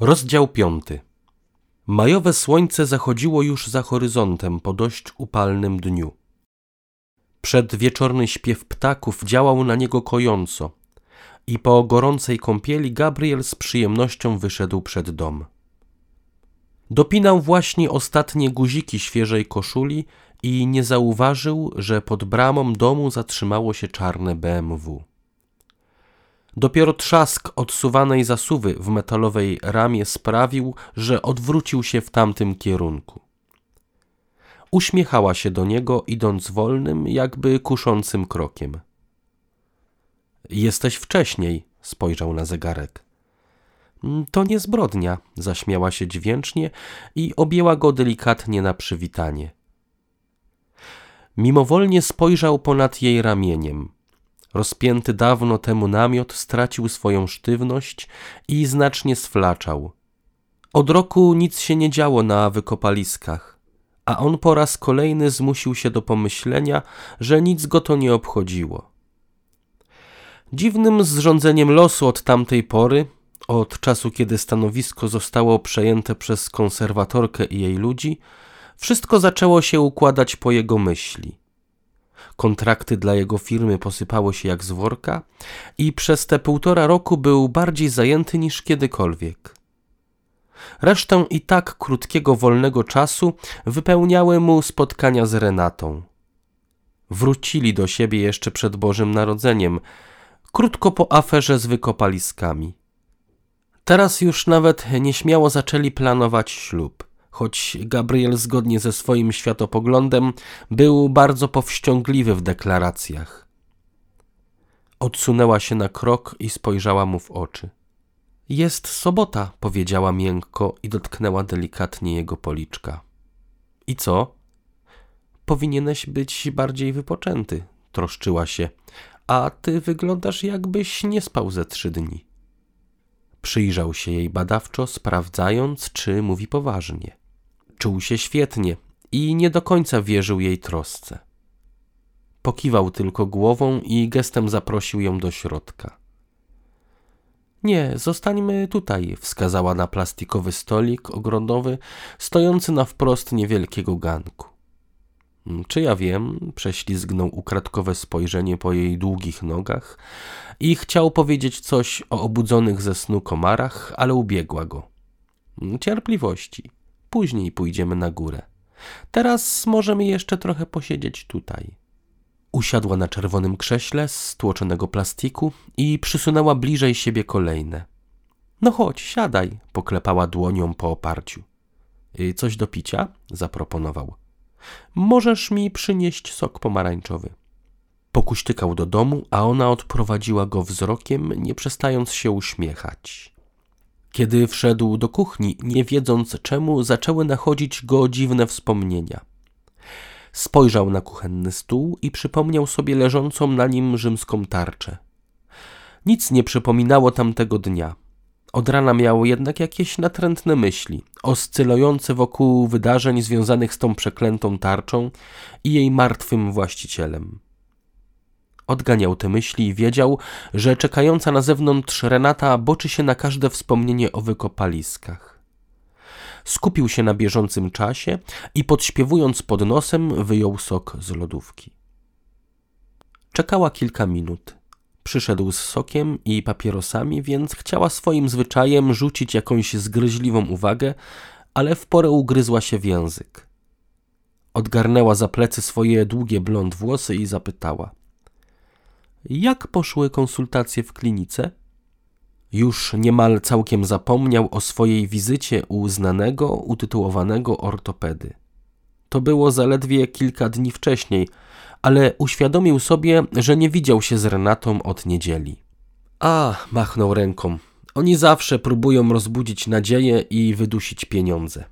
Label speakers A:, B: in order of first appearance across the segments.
A: Rozdział piąty. Majowe słońce zachodziło już za horyzontem po dość upalnym dniu. Przedwieczorny śpiew ptaków działał na niego kojąco i po gorącej kąpieli Gabriel z przyjemnością wyszedł przed dom. Dopinał właśnie ostatnie guziki świeżej koszuli i nie zauważył, że pod bramą domu zatrzymało się czarne BMW. Dopiero trzask odsuwanej zasuwy w metalowej ramie sprawił, że odwrócił się w tamtym kierunku. Uśmiechała się do niego, idąc wolnym, jakby kuszącym krokiem. Jesteś wcześniej, spojrzał na zegarek. To nie zbrodnia, zaśmiała się dźwięcznie i objęła go delikatnie na przywitanie. Mimowolnie spojrzał ponad jej ramieniem. Rozpięty dawno temu namiot stracił swoją sztywność i znacznie sflaczał. Od roku nic się nie działo na wykopaliskach, a on po raz kolejny zmusił się do pomyślenia, że nic go to nie obchodziło. Dziwnym zrządzeniem losu od tamtej pory, od czasu kiedy stanowisko zostało przejęte przez konserwatorkę i jej ludzi, wszystko zaczęło się układać po jego myśli. Kontrakty dla jego firmy posypały się jak z worka i przez te półtora roku był bardziej zajęty niż kiedykolwiek. Resztę i tak krótkiego wolnego czasu wypełniały mu spotkania z Renatą. Wrócili do siebie jeszcze przed Bożym Narodzeniem, krótko po aferze z wykopaliskami. Teraz już nawet nieśmiało zaczęli planować ślub choć Gabriel zgodnie ze swoim światopoglądem był bardzo powściągliwy w deklaracjach. Odsunęła się na krok i spojrzała mu w oczy. Jest sobota, powiedziała miękko i dotknęła delikatnie jego policzka. I co? Powinieneś być bardziej wypoczęty, troszczyła się, a ty wyglądasz jakbyś nie spał ze trzy dni. Przyjrzał się jej badawczo, sprawdzając, czy mówi poważnie. Czuł się świetnie i nie do końca wierzył jej trosce. Pokiwał tylko głową i gestem zaprosił ją do środka. Nie, zostańmy tutaj, wskazała na plastikowy stolik ogrodowy, stojący na wprost niewielkiego ganku. Czy ja wiem, prześlizgnął ukradkowe spojrzenie po jej długich nogach i chciał powiedzieć coś o obudzonych ze snu komarach, ale ubiegła go. Cierpliwości. Później pójdziemy na górę. Teraz możemy jeszcze trochę posiedzieć tutaj. Usiadła na czerwonym krześle z stłoczonego plastiku i przysunęła bliżej siebie kolejne. No chodź, siadaj, poklepała dłonią po oparciu. Y, coś do picia? zaproponował. Możesz mi przynieść sok pomarańczowy. Pokuśtykał do domu, a ona odprowadziła go wzrokiem, nie przestając się uśmiechać. Kiedy wszedł do kuchni, nie wiedząc czemu, zaczęły nachodzić go dziwne wspomnienia. Spojrzał na kuchenny stół i przypomniał sobie leżącą na nim rzymską tarczę. Nic nie przypominało tamtego dnia. Od rana miał jednak jakieś natrętne myśli, oscylujące wokół wydarzeń związanych z tą przeklętą tarczą i jej martwym właścicielem. Odganiał te myśli i wiedział, że czekająca na zewnątrz Renata boczy się na każde wspomnienie o wykopaliskach. Skupił się na bieżącym czasie i podśpiewując pod nosem wyjął sok z lodówki. Czekała kilka minut. Przyszedł z sokiem i papierosami, więc chciała swoim zwyczajem rzucić jakąś zgryźliwą uwagę, ale w porę ugryzła się w język. Odgarnęła za plecy swoje długie blond włosy i zapytała – jak poszły konsultacje w klinice? Już niemal całkiem zapomniał o swojej wizycie u znanego, utytułowanego ortopedy. To było zaledwie kilka dni wcześniej, ale uświadomił sobie, że nie widział się z Renatą od niedzieli. A, machnął ręką. Oni zawsze próbują rozbudzić nadzieję i wydusić pieniądze.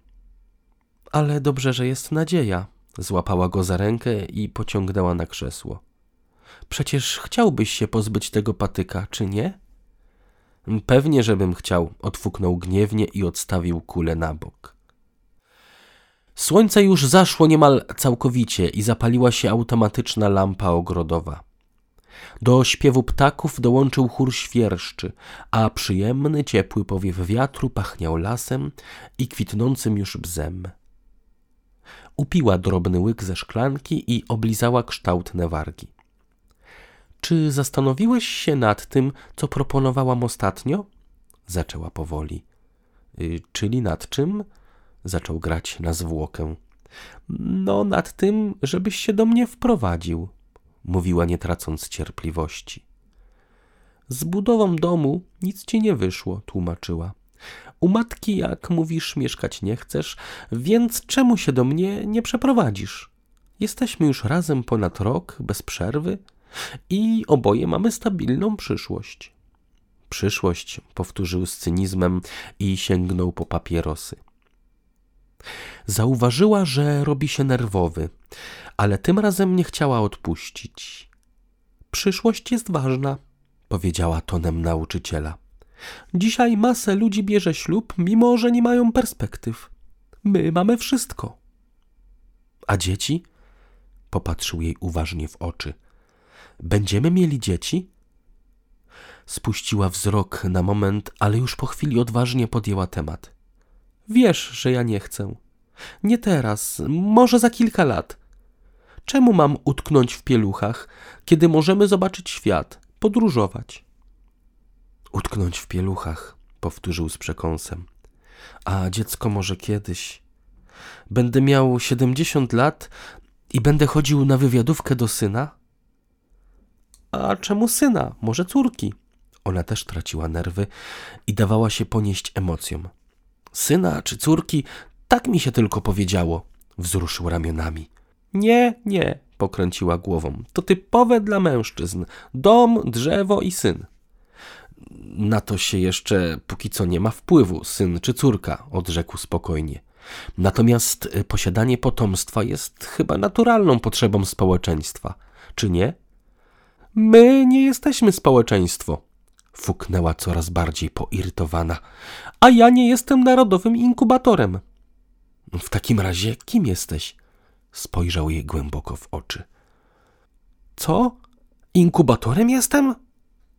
A: Ale dobrze, że jest nadzieja. Złapała go za rękę i pociągnęła na krzesło. Przecież chciałbyś się pozbyć tego patyka, czy nie? Pewnie, żebym chciał, odfuknął gniewnie i odstawił kulę na bok. Słońce już zaszło niemal całkowicie i zapaliła się automatyczna lampa ogrodowa. Do śpiewu ptaków dołączył chór świerszczy, a przyjemny, ciepły powiew wiatru pachniał lasem i kwitnącym już bzem. Upiła drobny łyk ze szklanki i oblizała kształtne wargi. Czy zastanowiłeś się nad tym, co proponowałam ostatnio? Zaczęła powoli. Y, czyli nad czym? Zaczął grać na zwłokę. No, nad tym, żebyś się do mnie wprowadził, mówiła nie tracąc cierpliwości. Z budową domu nic ci nie wyszło, tłumaczyła. U matki, jak mówisz, mieszkać nie chcesz, więc czemu się do mnie nie przeprowadzisz? Jesteśmy już razem ponad rok, bez przerwy i oboje mamy stabilną przyszłość. Przyszłość, powtórzył z cynizmem i sięgnął po papierosy. Zauważyła, że robi się nerwowy, ale tym razem nie chciała odpuścić. Przyszłość jest ważna, powiedziała tonem nauczyciela. Dzisiaj masę ludzi bierze ślub, mimo że nie mają perspektyw. My mamy wszystko. A dzieci? Popatrzył jej uważnie w oczy. Będziemy mieli dzieci? Spuściła wzrok na moment, ale już po chwili odważnie podjęła temat. Wiesz, że ja nie chcę. Nie teraz, może za kilka lat. Czemu mam utknąć w pieluchach, kiedy możemy zobaczyć świat, podróżować? Utknąć w pieluchach, powtórzył z przekąsem. A dziecko może kiedyś. Będę miał siedemdziesiąt lat i będę chodził na wywiadówkę do syna? A czemu syna? Może córki? Ona też traciła nerwy i dawała się ponieść emocjom. Syna czy córki, tak mi się tylko powiedziało, wzruszył ramionami. Nie, nie, pokręciła głową. To typowe dla mężczyzn. Dom, drzewo i syn. Na to się jeszcze póki co nie ma wpływu, syn czy córka, odrzekł spokojnie. Natomiast y, posiadanie potomstwa jest chyba naturalną potrzebą społeczeństwa, czy nie? My nie jesteśmy społeczeństwo, fuknęła coraz bardziej poirytowana. A ja nie jestem narodowym inkubatorem. W takim razie kim jesteś? Spojrzał jej głęboko w oczy. Co? Inkubatorem jestem?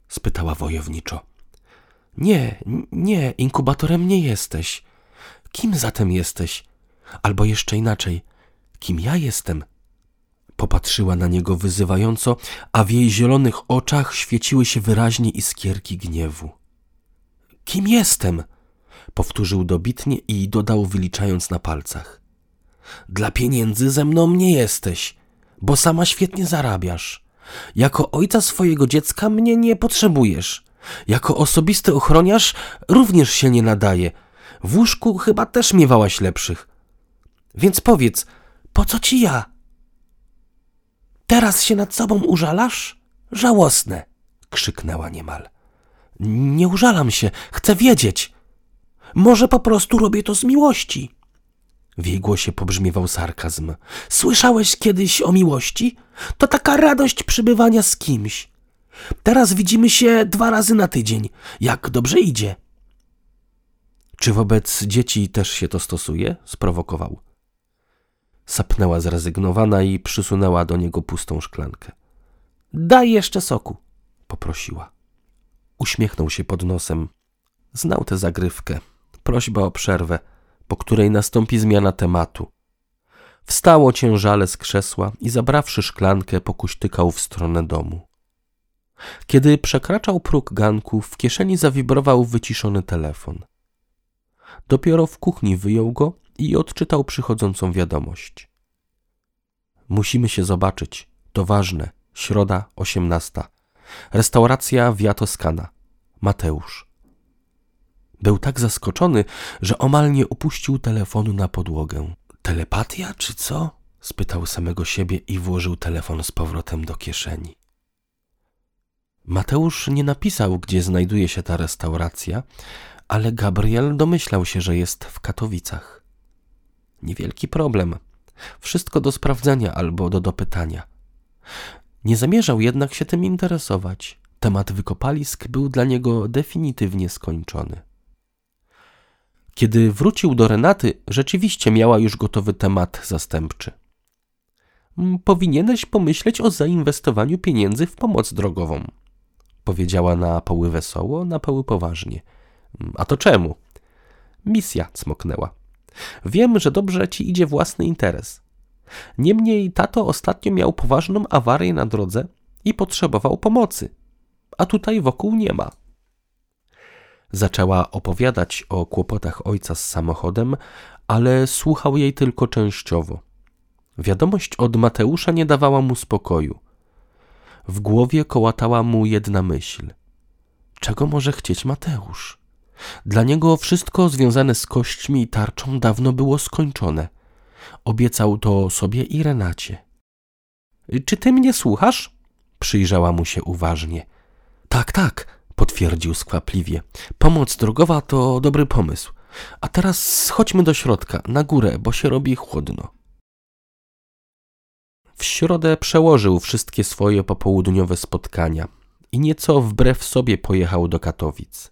A: spytała wojowniczo. Nie, nie, inkubatorem nie jesteś. Kim zatem jesteś? Albo jeszcze inaczej, kim ja jestem? Popatrzyła na niego wyzywająco, a w jej zielonych oczach świeciły się wyraźnie iskierki gniewu. Kim jestem? Powtórzył dobitnie i dodał, wyliczając na palcach. Dla pieniędzy ze mną nie jesteś, bo sama świetnie zarabiasz. Jako ojca swojego dziecka mnie nie potrzebujesz. Jako osobisty ochroniarz również się nie nadaje. W łóżku chyba też miewałaś lepszych. Więc powiedz, po co ci ja? Teraz się nad sobą użalasz? Żałosne! krzyknęła niemal. Nie użalam się, chcę wiedzieć. Może po prostu robię to z miłości. W jej głosie pobrzmiewał sarkazm. Słyszałeś kiedyś o miłości? To taka radość przybywania z kimś. Teraz widzimy się dwa razy na tydzień. Jak dobrze idzie. Czy wobec dzieci też się to stosuje? sprowokował. Sapnęła zrezygnowana i przysunęła do niego pustą szklankę. Daj jeszcze soku, poprosiła. Uśmiechnął się pod nosem. Znał tę zagrywkę. Prośba o przerwę, po której nastąpi zmiana tematu. Wstało ciężale z krzesła i zabrawszy szklankę, pokuśtykał w stronę domu. Kiedy przekraczał próg ganku, w kieszeni zawibrował wyciszony telefon. Dopiero w kuchni wyjął go i odczytał przychodzącą wiadomość. Musimy się zobaczyć. To ważne. Środa, osiemnasta. Restauracja Via Toscana. Mateusz. Był tak zaskoczony, że omal nie opuścił telefonu na podłogę. Telepatia czy co? spytał samego siebie i włożył telefon z powrotem do kieszeni. Mateusz nie napisał, gdzie znajduje się ta restauracja, ale Gabriel domyślał się, że jest w Katowicach. Niewielki problem. Wszystko do sprawdzenia albo do dopytania. Nie zamierzał jednak się tym interesować. Temat wykopalisk był dla niego definitywnie skończony. Kiedy wrócił do Renaty, rzeczywiście miała już gotowy temat zastępczy. Powinieneś pomyśleć o zainwestowaniu pieniędzy w pomoc drogową. Powiedziała na poły wesoło, na poły poważnie. A to czemu? Misja cmoknęła. Wiem, że dobrze ci idzie własny interes. Niemniej tato ostatnio miał poważną awarię na drodze i potrzebował pomocy, a tutaj wokół nie ma. Zaczęła opowiadać o kłopotach ojca z samochodem, ale słuchał jej tylko częściowo. Wiadomość od Mateusza nie dawała mu spokoju. W głowie kołatała mu jedna myśl. Czego może chcieć Mateusz? Dla niego wszystko związane z kośćmi i tarczą dawno było skończone. Obiecał to sobie i Renacie. Czy ty mnie słuchasz? Przyjrzała mu się uważnie. Tak, tak, potwierdził skwapliwie. Pomoc drogowa to dobry pomysł. A teraz chodźmy do środka, na górę, bo się robi chłodno. W środę przełożył wszystkie swoje popołudniowe spotkania i nieco wbrew sobie pojechał do Katowic.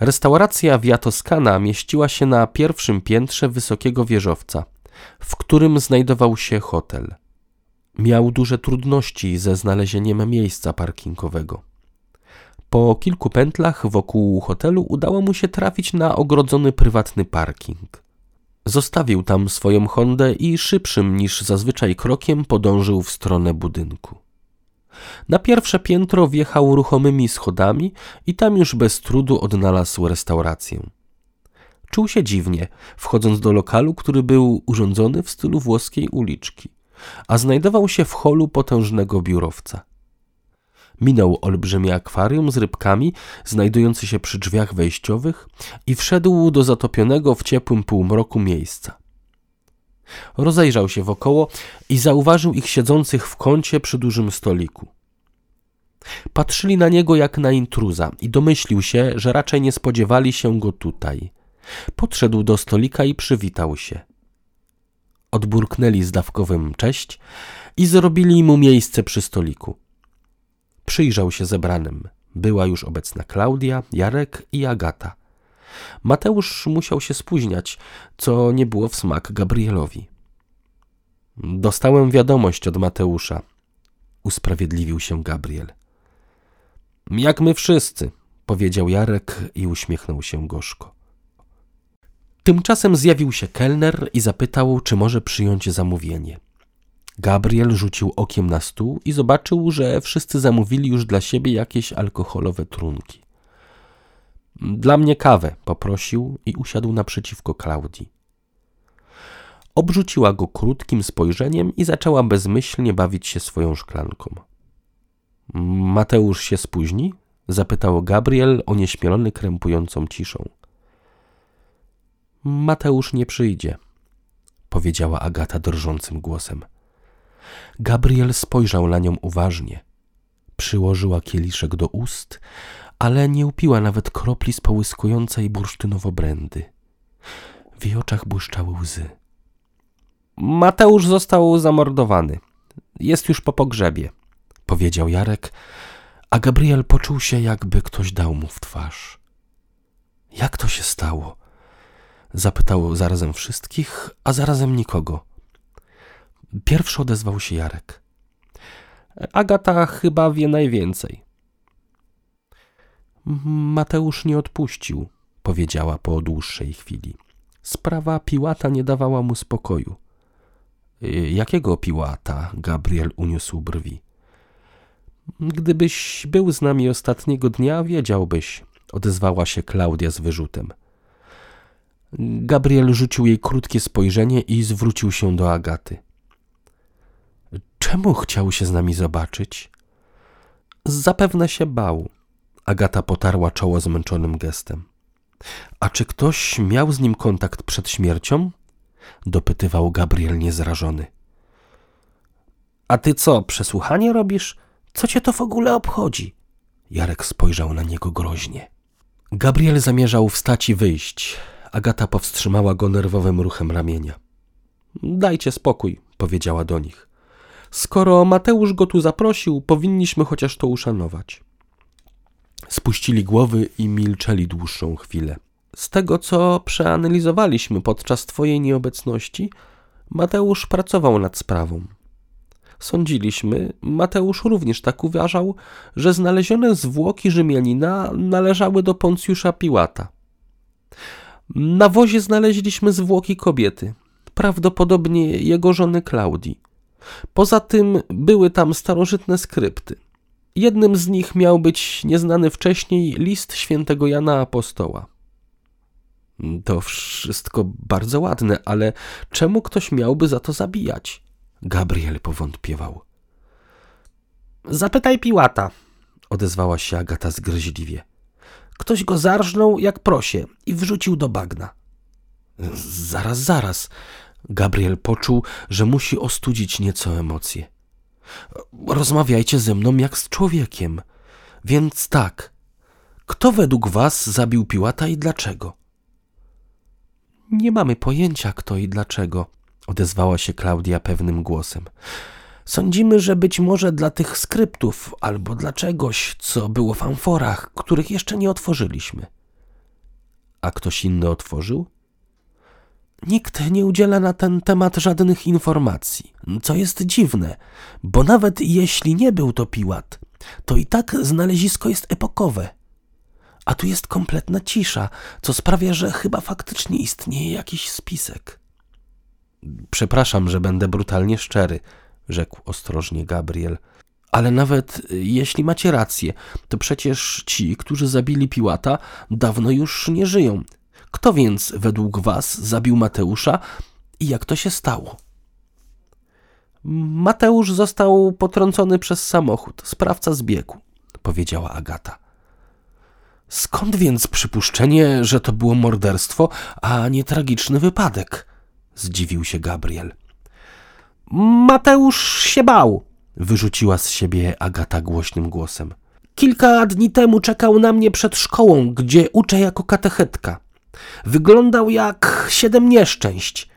A: Restauracja Via Toscana mieściła się na pierwszym piętrze wysokiego wieżowca, w którym znajdował się hotel. Miał duże trudności ze znalezieniem miejsca parkingowego. Po kilku pętlach wokół hotelu udało mu się trafić na ogrodzony prywatny parking. Zostawił tam swoją Hondę i szybszym niż zazwyczaj krokiem podążył w stronę budynku. Na pierwsze piętro wjechał ruchomymi schodami i tam już bez trudu odnalazł restaurację. Czuł się dziwnie, wchodząc do lokalu, który był urządzony w stylu włoskiej uliczki, a znajdował się w holu potężnego biurowca. Minął olbrzymie akwarium z rybkami, znajdujące się przy drzwiach wejściowych i wszedł do zatopionego w ciepłym półmroku miejsca. Rozejrzał się wokoło i zauważył ich siedzących w kącie przy dużym stoliku. Patrzyli na niego jak na intruza i domyślił się, że raczej nie spodziewali się go tutaj. Podszedł do stolika i przywitał się. Odburknęli zdawkowym cześć i zrobili mu miejsce przy stoliku. Przyjrzał się zebranym. Była już obecna Klaudia, Jarek i Agata. Mateusz musiał się spóźniać, co nie było w smak Gabrielowi. Dostałem wiadomość od Mateusza, usprawiedliwił się Gabriel. Jak my wszyscy, powiedział Jarek i uśmiechnął się gorzko. Tymczasem zjawił się kelner i zapytał, czy może przyjąć zamówienie. Gabriel rzucił okiem na stół i zobaczył, że wszyscy zamówili już dla siebie jakieś alkoholowe trunki. Dla mnie kawę, poprosił i usiadł naprzeciwko Klaudii. Obrzuciła go krótkim spojrzeniem i zaczęła bezmyślnie bawić się swoją szklanką. Mateusz się spóźni? zapytał Gabriel onieśmielony krępującą ciszą. Mateusz nie przyjdzie, powiedziała Agata drżącym głosem. Gabriel spojrzał na nią uważnie. Przyłożyła kieliszek do ust, ale nie upiła nawet kropli z połyskującej bursztynowo brędy. W jej oczach błyszczały łzy. Mateusz został zamordowany. Jest już po pogrzebie, powiedział Jarek, a Gabriel poczuł się, jakby ktoś dał mu w twarz. Jak to się stało? Zapytał zarazem wszystkich, a zarazem nikogo. Pierwszy odezwał się Jarek. Agata chyba wie najwięcej. Mateusz nie odpuścił, powiedziała po dłuższej chwili. Sprawa Piłata nie dawała mu spokoju. Jakiego Piłata? Gabriel uniósł brwi. Gdybyś był z nami ostatniego dnia, wiedziałbyś, odezwała się Klaudia z wyrzutem. Gabriel rzucił jej krótkie spojrzenie i zwrócił się do Agaty. Czemu chciał się z nami zobaczyć? Zapewne się bał. Agata potarła czoło zmęczonym gestem. A czy ktoś miał z nim kontakt przed śmiercią? dopytywał Gabriel niezrażony. A ty co, przesłuchanie robisz? Co cię to w ogóle obchodzi? Jarek spojrzał na niego groźnie. Gabriel zamierzał wstać i wyjść. Agata powstrzymała go nerwowym ruchem ramienia. Dajcie spokój, powiedziała do nich. Skoro Mateusz go tu zaprosił, powinniśmy chociaż to uszanować. Spuścili głowy i milczeli dłuższą chwilę. Z tego, co przeanalizowaliśmy podczas Twojej nieobecności, Mateusz pracował nad sprawą. Sądziliśmy, Mateusz również tak uważał, że znalezione zwłoki Rzymianina należały do Poncjusza Piłata. Na wozie znaleźliśmy zwłoki kobiety, prawdopodobnie jego żony Klaudii. Poza tym były tam starożytne skrypty. Jednym z nich miał być nieznany wcześniej list świętego Jana Apostoła. To wszystko bardzo ładne, ale czemu ktoś miałby za to zabijać? Gabriel powątpiewał. Zapytaj Piłata, odezwała się Agata zgryźliwie. Ktoś go zarżnął jak prosie i wrzucił do bagna. Zaraz, zaraz. Gabriel poczuł, że musi ostudzić nieco emocje. Rozmawiajcie ze mną jak z człowiekiem. Więc tak, kto według was zabił Piłata i dlaczego? Nie mamy pojęcia kto i dlaczego, odezwała się Klaudia pewnym głosem. Sądzimy, że być może dla tych skryptów albo dla czegoś, co było w amforach, których jeszcze nie otworzyliśmy. A ktoś inny otworzył? Nikt nie udziela na ten temat żadnych informacji, co jest dziwne, bo nawet jeśli nie był to Piłat, to i tak znalezisko jest epokowe. A tu jest kompletna cisza, co sprawia, że chyba faktycznie istnieje jakiś spisek. Przepraszam, że będę brutalnie szczery, rzekł ostrożnie Gabriel. Ale nawet jeśli macie rację, to przecież ci, którzy zabili Piłata, dawno już nie żyją. Kto więc według was zabił Mateusza i jak to się stało? Mateusz został potrącony przez samochód. Sprawca zbiegł, powiedziała Agata. Skąd więc przypuszczenie, że to było morderstwo, a nie tragiczny wypadek? Zdziwił się Gabriel. Mateusz się bał, wyrzuciła z siebie Agata głośnym głosem. Kilka dni temu czekał na mnie przed szkołą, gdzie uczę jako katechetka. Wyglądał jak siedem nieszczęść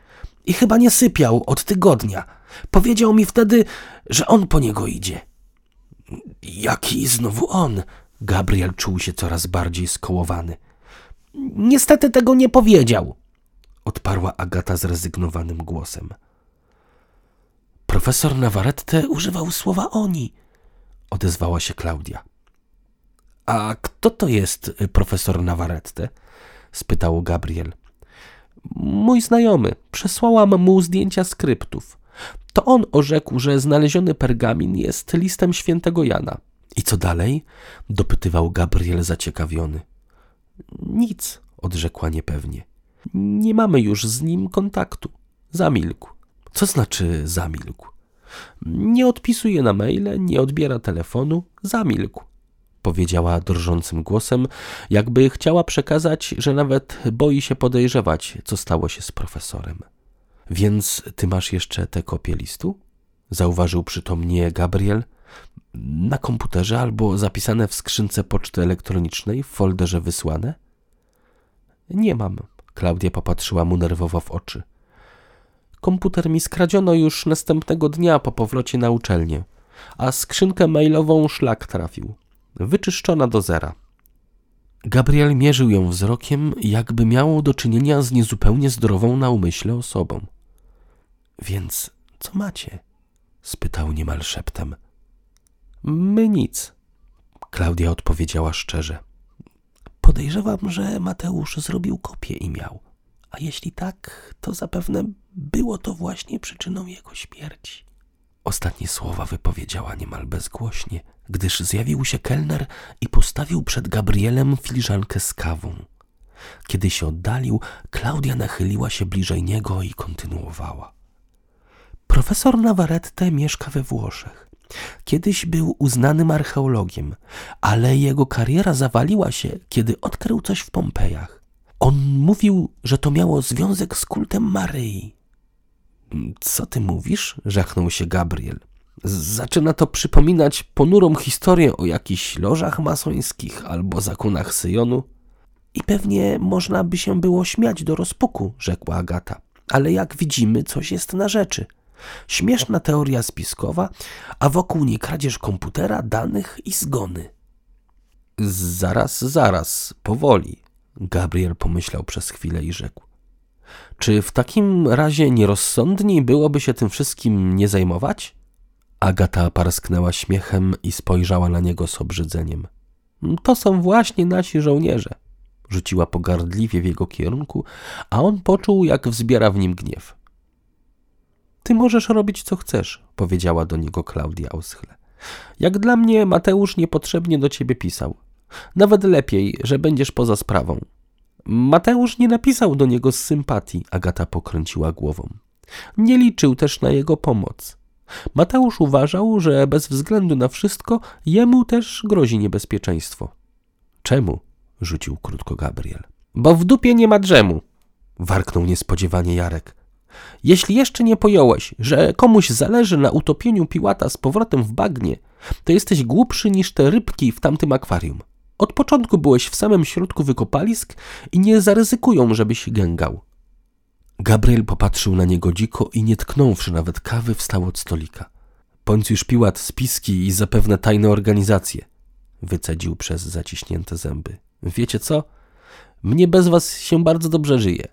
A: i chyba nie sypiał od tygodnia. Powiedział mi wtedy, że on po niego idzie. Jaki znowu on? Gabriel czuł się coraz bardziej skołowany. Niestety tego nie powiedział, odparła Agata zrezygnowanym głosem. Profesor Navarrete używał słowa oni, odezwała się Klaudia. A kto to jest profesor Navarrete? Spytał Gabriel. Mój znajomy. Przesłałam mu zdjęcia skryptów. To on orzekł, że znaleziony pergamin jest listem świętego Jana. I co dalej? dopytywał Gabriel zaciekawiony. Nic, odrzekła niepewnie. Nie mamy już z nim kontaktu. Zamilkł. Co znaczy zamilkł? Nie odpisuje na maile, nie odbiera telefonu, zamilkł powiedziała drżącym głosem, jakby chciała przekazać, że nawet boi się podejrzewać, co stało się z profesorem. Więc ty masz jeszcze tę kopię listu? Zauważył przytomnie Gabriel. Na komputerze albo zapisane w skrzynce poczty elektronicznej w folderze wysłane? Nie mam. Klaudia popatrzyła mu nerwowo w oczy. Komputer mi skradziono już następnego dnia po powrocie na uczelnię, a skrzynkę mailową szlak trafił wyczyszczona do zera. Gabriel mierzył ją wzrokiem, jakby miało do czynienia z niezupełnie zdrową na umyśle osobą. Więc co macie? spytał niemal szeptem. My nic. Klaudia odpowiedziała szczerze. Podejrzewam, że Mateusz zrobił kopię i miał. A jeśli tak, to zapewne było to właśnie przyczyną jego śmierci. Ostatnie słowa wypowiedziała niemal bezgłośnie, gdyż zjawił się kelner i postawił przed Gabrielem filiżankę z kawą. Kiedy się oddalił, Klaudia nachyliła się bliżej niego i kontynuowała. Profesor Navarrete mieszka we Włoszech. Kiedyś był uznanym archeologiem, ale jego kariera zawaliła się, kiedy odkrył coś w Pompejach. On mówił, że to miało związek z kultem Maryi. Co ty mówisz? żachnął się Gabriel. Zaczyna to przypominać ponurą historię o jakichś lożach masońskich albo zakonach Syjonu. I pewnie można by się było śmiać do rozpuku, rzekła Agata. Ale jak widzimy, coś jest na rzeczy. Śmieszna teoria spiskowa, a wokół niej kradzież komputera, danych i zgony. Zaraz, zaraz, powoli. Gabriel pomyślał przez chwilę i rzekł. Czy w takim razie nierozsądniej byłoby się tym wszystkim nie zajmować? Agata parsknęła śmiechem i spojrzała na niego z obrzydzeniem. To są właśnie nasi żołnierze. Rzuciła pogardliwie w jego kierunku, a on poczuł, jak wzbiera w nim gniew. Ty możesz robić, co chcesz, powiedziała do niego Klaudia oschle. Jak dla mnie, Mateusz niepotrzebnie do ciebie pisał. Nawet lepiej, że będziesz poza sprawą. Mateusz nie napisał do niego z sympatii, Agata pokręciła głową. Nie liczył też na jego pomoc. Mateusz uważał, że bez względu na wszystko jemu też grozi niebezpieczeństwo. Czemu? rzucił krótko Gabriel. Bo w dupie nie ma drzemu, warknął niespodziewanie Jarek. Jeśli jeszcze nie pojąłeś, że komuś zależy na utopieniu piłata z powrotem w bagnie, to jesteś głupszy niż te rybki w tamtym akwarium. Od początku byłeś w samym środku wykopalisk i nie zaryzykują, żebyś gęgał. Gabriel popatrzył na niego dziko i nie tknąwszy nawet kawy, wstał od stolika. Poncjusz Piłat spiski i zapewne tajne organizacje, wycedził przez zaciśnięte zęby. Wiecie co? Mnie bez was się bardzo dobrze żyje.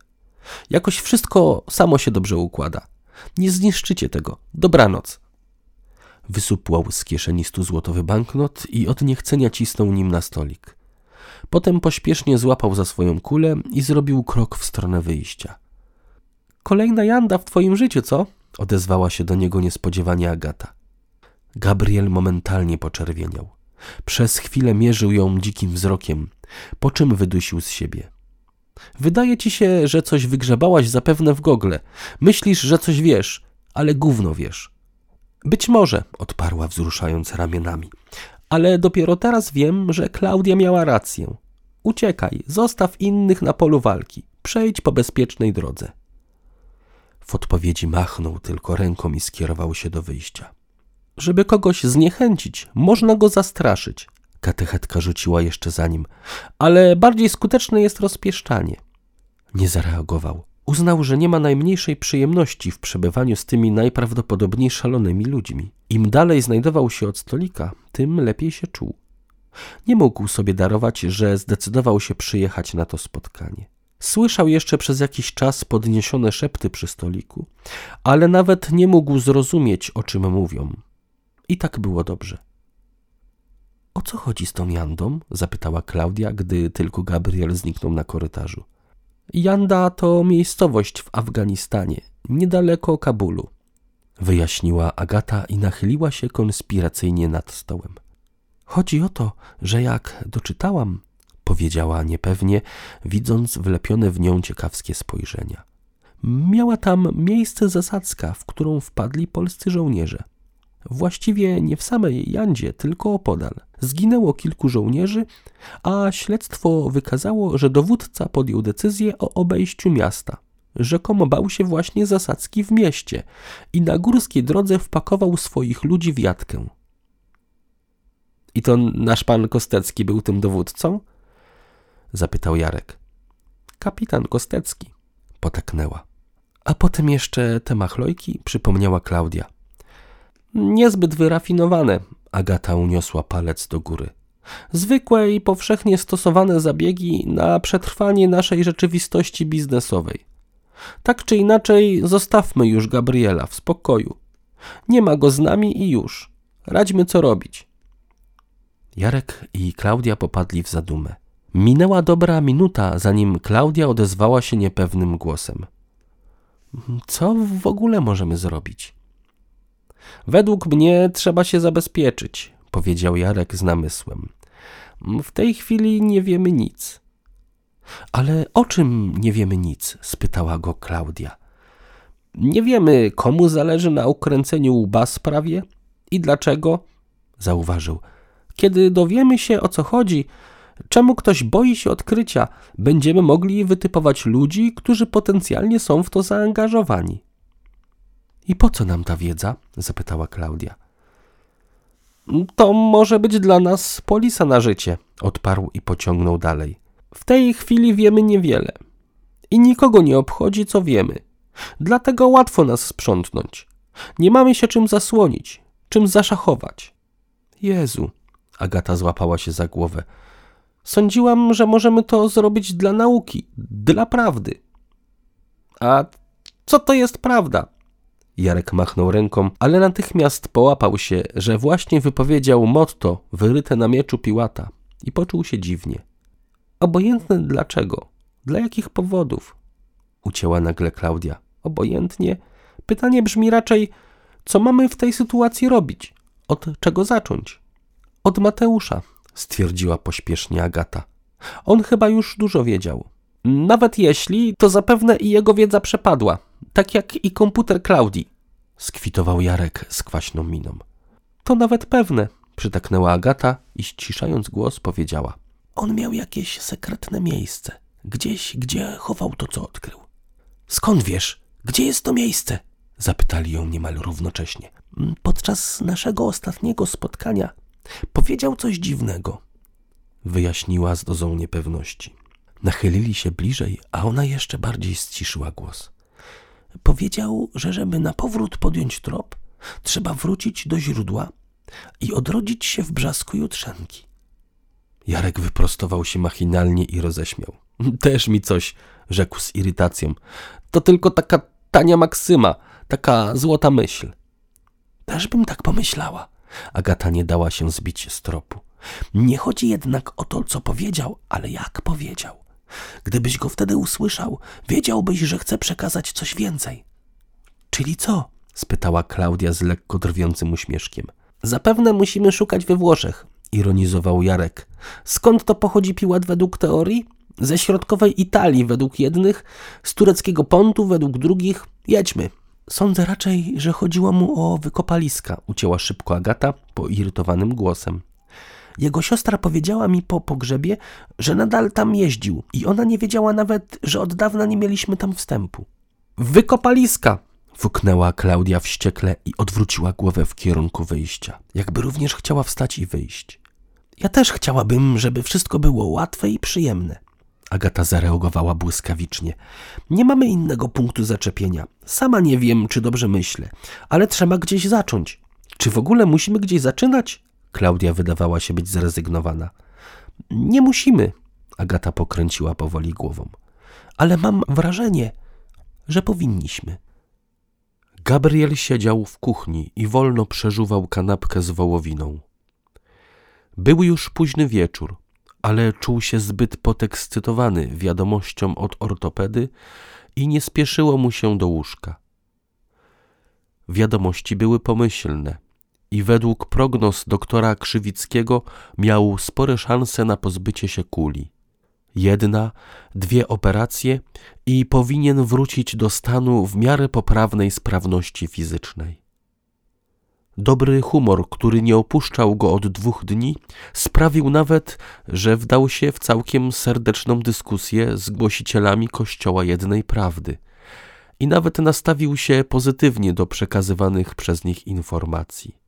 A: Jakoś wszystko samo się dobrze układa. Nie zniszczycie tego. Dobranoc. Wysupłał z kieszeni stuzłotowy banknot i od niechcenia cisnął nim na stolik. Potem pośpiesznie złapał za swoją kulę i zrobił krok w stronę wyjścia. Kolejna janda w twoim życiu, co? odezwała się do niego niespodziewanie Agata. Gabriel momentalnie poczerwieniał. Przez chwilę mierzył ją dzikim wzrokiem, po czym wydusił z siebie. Wydaje ci się, że coś wygrzebałaś zapewne w gogle. Myślisz, że coś wiesz, ale gówno wiesz. Być może, odparła wzruszając ramionami, ale dopiero teraz wiem, że Klaudia miała rację. Uciekaj, zostaw innych na polu walki, przejdź po bezpiecznej drodze. W odpowiedzi machnął tylko ręką i skierował się do wyjścia. Żeby kogoś zniechęcić, można go zastraszyć. Katechetka rzuciła jeszcze za nim, ale bardziej skuteczne jest rozpieszczanie. Nie zareagował. Uznał, że nie ma najmniejszej przyjemności w przebywaniu z tymi najprawdopodobniej szalonymi ludźmi. Im dalej znajdował się od stolika, tym lepiej się czuł. Nie mógł sobie darować, że zdecydował się przyjechać na to spotkanie. Słyszał jeszcze przez jakiś czas podniesione szepty przy stoliku, ale nawet nie mógł zrozumieć, o czym mówią. I tak było dobrze. O co chodzi z tą Jandą? zapytała Klaudia, gdy tylko Gabriel zniknął na korytarzu. Janda to miejscowość w Afganistanie, niedaleko Kabulu, wyjaśniła Agata i nachyliła się konspiracyjnie nad stołem. Chodzi o to, że jak doczytałam, powiedziała niepewnie, widząc wlepione w nią ciekawskie spojrzenia. Miała tam miejsce zasadzka, w którą wpadli polscy żołnierze. Właściwie nie w samej Jandzie, tylko opodal. Zginęło kilku żołnierzy, a śledztwo wykazało, że dowódca podjął decyzję o obejściu miasta. Rzekomo bał się właśnie zasadzki w mieście i na górskiej drodze wpakował swoich ludzi w jatkę. I to nasz pan Kostecki był tym dowódcą? zapytał Jarek. Kapitan Kostecki, potaknęła. A potem jeszcze te machlojki, przypomniała Klaudia. Niezbyt wyrafinowane, Agata uniosła palec do góry. Zwykłe i powszechnie stosowane zabiegi na przetrwanie naszej rzeczywistości biznesowej. Tak czy inaczej, zostawmy już Gabriela w spokoju. Nie ma go z nami i już. Radźmy, co robić. Jarek i Klaudia popadli w zadumę. Minęła dobra minuta, zanim Klaudia odezwała się niepewnym głosem. Co w ogóle możemy zrobić? Według mnie trzeba się zabezpieczyć, powiedział Jarek z namysłem. W tej chwili nie wiemy nic. Ale o czym nie wiemy nic? spytała go Klaudia. Nie wiemy, komu zależy na ukręceniu łba sprawie i dlaczego, zauważył. Kiedy dowiemy się o co chodzi, czemu ktoś boi się odkrycia, będziemy mogli wytypować ludzi, którzy potencjalnie są w to zaangażowani. I po co nam ta wiedza? zapytała Klaudia. To może być dla nas polisa na życie, odparł i pociągnął dalej. W tej chwili wiemy niewiele. I nikogo nie obchodzi, co wiemy. Dlatego łatwo nas sprzątnąć. Nie mamy się czym zasłonić, czym zaszachować. Jezu, Agata złapała się za głowę. Sądziłam, że możemy to zrobić dla nauki, dla prawdy. A co to jest prawda? Jarek machnął ręką, ale natychmiast połapał się, że właśnie wypowiedział motto wyryte na mieczu Piłata i poczuł się dziwnie. Obojętne dlaczego, dla jakich powodów? Ucięła nagle Klaudia. Obojętnie? Pytanie brzmi raczej, co mamy w tej sytuacji robić? Od czego zacząć? Od Mateusza, stwierdziła pośpiesznie Agata. On chyba już dużo wiedział. Nawet jeśli, to zapewne i jego wiedza przepadła, tak jak i komputer Klaudii, skwitował Jarek z kwaśną miną. To nawet pewne, przytaknęła Agata i ściszając głos powiedziała. On miał jakieś sekretne miejsce, gdzieś, gdzie chował to, co odkrył. Skąd wiesz, gdzie jest to miejsce? Zapytali ją niemal równocześnie. Podczas naszego ostatniego spotkania powiedział coś dziwnego, wyjaśniła z dozą niepewności. Nachylili się bliżej, a ona jeszcze bardziej ściszyła głos. Powiedział, że żeby na powrót podjąć trop, trzeba wrócić do źródła i odrodzić się w brzasku jutrzenki. Jarek wyprostował się machinalnie i roześmiał. Też mi coś, rzekł z irytacją. To tylko taka tania maksyma, taka złota myśl. Też bym tak pomyślała. Agata nie dała się zbić z tropu. Nie chodzi jednak o to, co powiedział, ale jak powiedział. Gdybyś go wtedy usłyszał, wiedziałbyś, że chce przekazać coś więcej. Czyli co? spytała Klaudia z lekko drwiącym uśmieszkiem. Zapewne musimy szukać we Włoszech, ironizował Jarek. Skąd to pochodzi Piłat według teorii? Ze środkowej Italii według jednych, z tureckiego pontu według drugich. Jedźmy. Sądzę raczej, że chodziło mu o wykopaliska, ucięła szybko Agata poirytowanym głosem. Jego siostra powiedziała mi po pogrzebie, że nadal tam jeździł i ona nie wiedziała nawet, że od dawna nie mieliśmy tam wstępu. Wykopaliska! Wuknęła Klaudia wściekle i odwróciła głowę w kierunku wyjścia, jakby również chciała wstać i wyjść. Ja też chciałabym, żeby wszystko było łatwe i przyjemne. Agata zareagowała błyskawicznie. Nie mamy innego punktu zaczepienia. Sama nie wiem, czy dobrze myślę, ale trzeba gdzieś zacząć. Czy w ogóle musimy gdzieś zaczynać? Klaudia wydawała się być zrezygnowana. Nie musimy, Agata pokręciła powoli głową. Ale mam wrażenie, że powinniśmy. Gabriel siedział w kuchni i wolno przeżuwał kanapkę z wołowiną. Był już późny wieczór, ale czuł się zbyt podekscytowany wiadomością od ortopedy i nie spieszyło mu się do łóżka. Wiadomości były pomyślne i według prognoz doktora Krzywickiego miał spore szanse na pozbycie się kuli. Jedna, dwie operacje i powinien wrócić do stanu w miarę poprawnej sprawności fizycznej. Dobry humor, który nie opuszczał go od dwóch dni, sprawił nawet, że wdał się w całkiem serdeczną dyskusję z głosicielami Kościoła Jednej Prawdy i nawet nastawił się pozytywnie do przekazywanych przez nich informacji.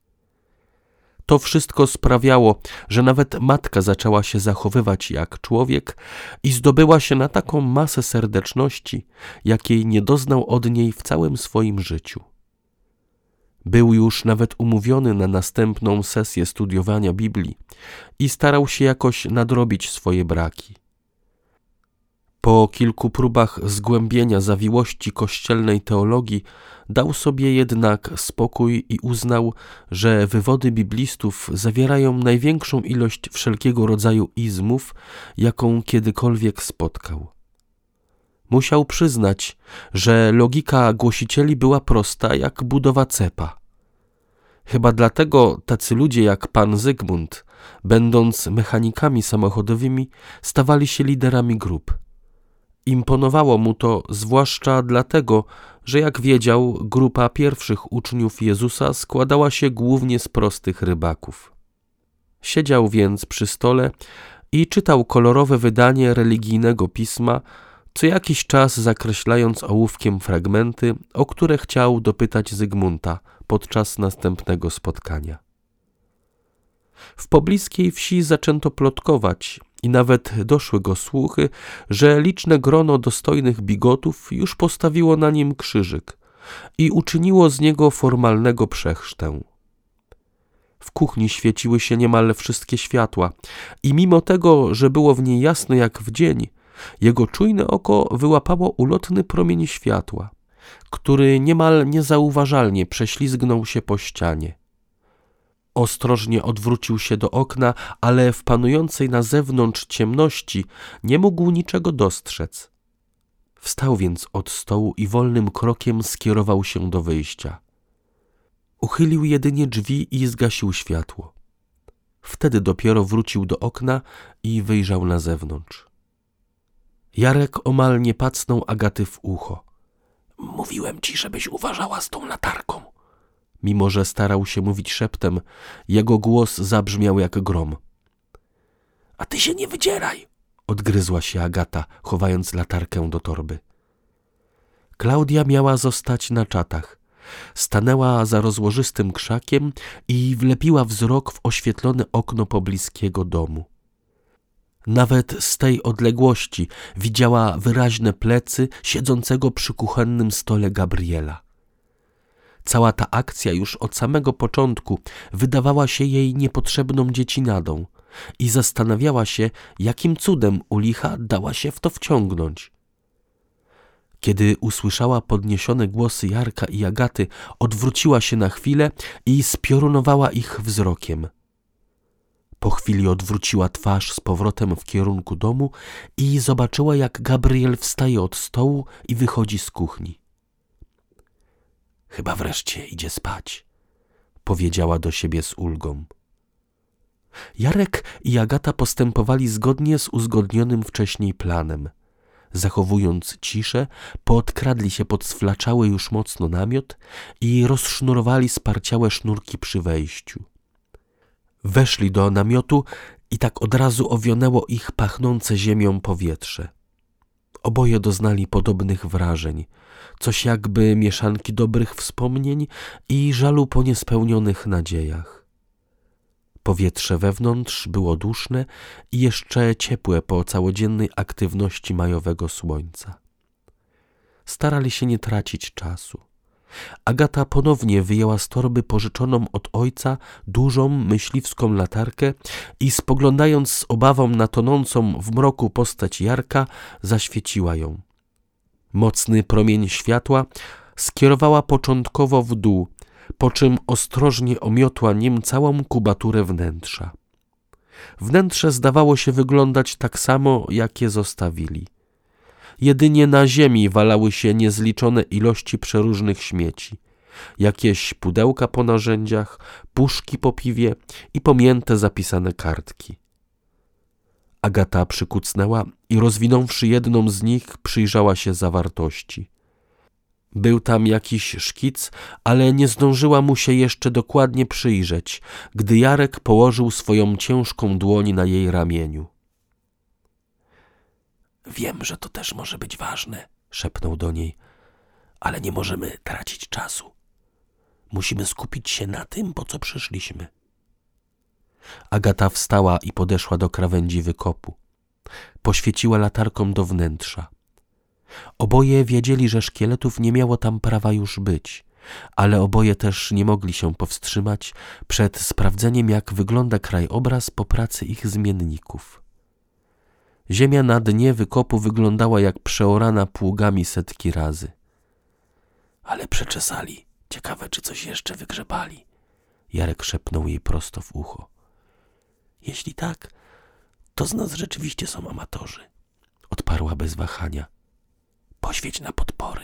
A: To wszystko sprawiało, że nawet matka zaczęła się zachowywać jak człowiek i zdobyła się na taką masę serdeczności, jakiej nie doznał od niej w całym swoim życiu. Był już nawet umówiony na następną sesję studiowania Biblii i starał się jakoś nadrobić swoje braki. Po kilku próbach zgłębienia zawiłości kościelnej teologii dał sobie jednak spokój i uznał, że wywody biblistów zawierają największą ilość wszelkiego rodzaju izmów, jaką kiedykolwiek spotkał. Musiał przyznać, że logika głosicieli była prosta jak budowa cepa. Chyba dlatego tacy ludzie jak pan Zygmunt, będąc mechanikami samochodowymi, stawali się liderami grup. Imponowało mu to zwłaszcza dlatego, że jak wiedział, grupa pierwszych uczniów Jezusa składała się głównie z prostych rybaków. Siedział więc przy stole i czytał kolorowe wydanie religijnego pisma, co jakiś czas zakreślając ołówkiem fragmenty, o które chciał dopytać Zygmunta podczas następnego spotkania. W pobliskiej wsi zaczęto plotkować i nawet doszły go słuchy, że liczne grono dostojnych bigotów już postawiło na nim krzyżyk i uczyniło z niego formalnego przechrztę. W kuchni świeciły się niemal wszystkie światła i mimo tego, że było w niej jasno jak w dzień, jego czujne oko wyłapało ulotny promień światła. który niemal niezauważalnie prześlizgnął się po ścianie. Ostrożnie odwrócił się do okna, ale w panującej na zewnątrz ciemności nie mógł niczego dostrzec. Wstał więc od stołu i wolnym krokiem skierował się do wyjścia. Uchylił jedynie drzwi i zgasił światło. Wtedy dopiero wrócił do okna i wyjrzał na zewnątrz. Jarek omal nie pacnął Agaty w ucho. Mówiłem ci, żebyś uważała z tą latarką. Mimo, że starał się mówić szeptem, jego głos zabrzmiał jak grom. A ty się nie wydzieraj, odgryzła się Agata, chowając latarkę do torby. Klaudia miała zostać na czatach. Stanęła za rozłożystym krzakiem i wlepiła wzrok w oświetlone okno pobliskiego domu. Nawet z tej odległości widziała wyraźne plecy siedzącego przy kuchennym stole Gabriela. Cała ta akcja już od samego początku wydawała się jej niepotrzebną dziecinadą i zastanawiała się, jakim cudem u licha dała się w to wciągnąć. Kiedy usłyszała podniesione głosy Jarka i Agaty, odwróciła się na chwilę i spiorunowała ich wzrokiem. Po chwili odwróciła twarz z powrotem w kierunku domu i zobaczyła, jak Gabriel wstaje od stołu i wychodzi z kuchni. Chyba wreszcie idzie spać, powiedziała do siebie z ulgą. Jarek i Agata postępowali zgodnie z uzgodnionym wcześniej planem. Zachowując ciszę, podkradli się pod sflaczały już mocno namiot i rozsznurowali sparciałe sznurki przy wejściu. Weszli do namiotu i tak od razu owionęło ich pachnące ziemią powietrze. Oboje doznali podobnych wrażeń, coś jakby mieszanki dobrych wspomnień i żalu po niespełnionych nadziejach. Powietrze wewnątrz było duszne i jeszcze ciepłe po całodziennej aktywności majowego słońca. Starali się nie tracić czasu. Agata ponownie wyjęła z torby pożyczoną od ojca dużą myśliwską latarkę i spoglądając z obawą na tonącą w mroku postać Jarka, zaświeciła ją. Mocny promień światła skierowała początkowo w dół, po czym ostrożnie omiotła nim całą kubaturę wnętrza. Wnętrze zdawało się wyglądać tak samo, jak je zostawili. Jedynie na ziemi walały się niezliczone ilości przeróżnych śmieci. Jakieś pudełka po narzędziach, puszki po piwie i pomięte zapisane kartki. Agata przykucnęła i rozwinąwszy jedną z nich, przyjrzała się zawartości. Był tam jakiś szkic, ale nie zdążyła mu się jeszcze dokładnie przyjrzeć, gdy Jarek położył swoją ciężką dłoń na jej ramieniu. Wiem, że to też może być ważne, szepnął do niej, ale nie możemy tracić czasu. Musimy skupić się na tym, po co przyszliśmy. Agata wstała i podeszła do krawędzi wykopu. Poświeciła latarką do wnętrza. Oboje wiedzieli, że szkieletów nie miało tam prawa już być, ale oboje też nie mogli się powstrzymać przed sprawdzeniem, jak wygląda krajobraz po pracy ich zmienników. Ziemia na dnie wykopu wyglądała jak przeorana pługami setki razy. Ale przeczesali. Ciekawe, czy coś jeszcze wygrzebali. Jarek szepnął jej prosto w ucho. Jeśli tak, to z nas rzeczywiście są amatorzy. Odparła bez wahania. Poświeć na podpory,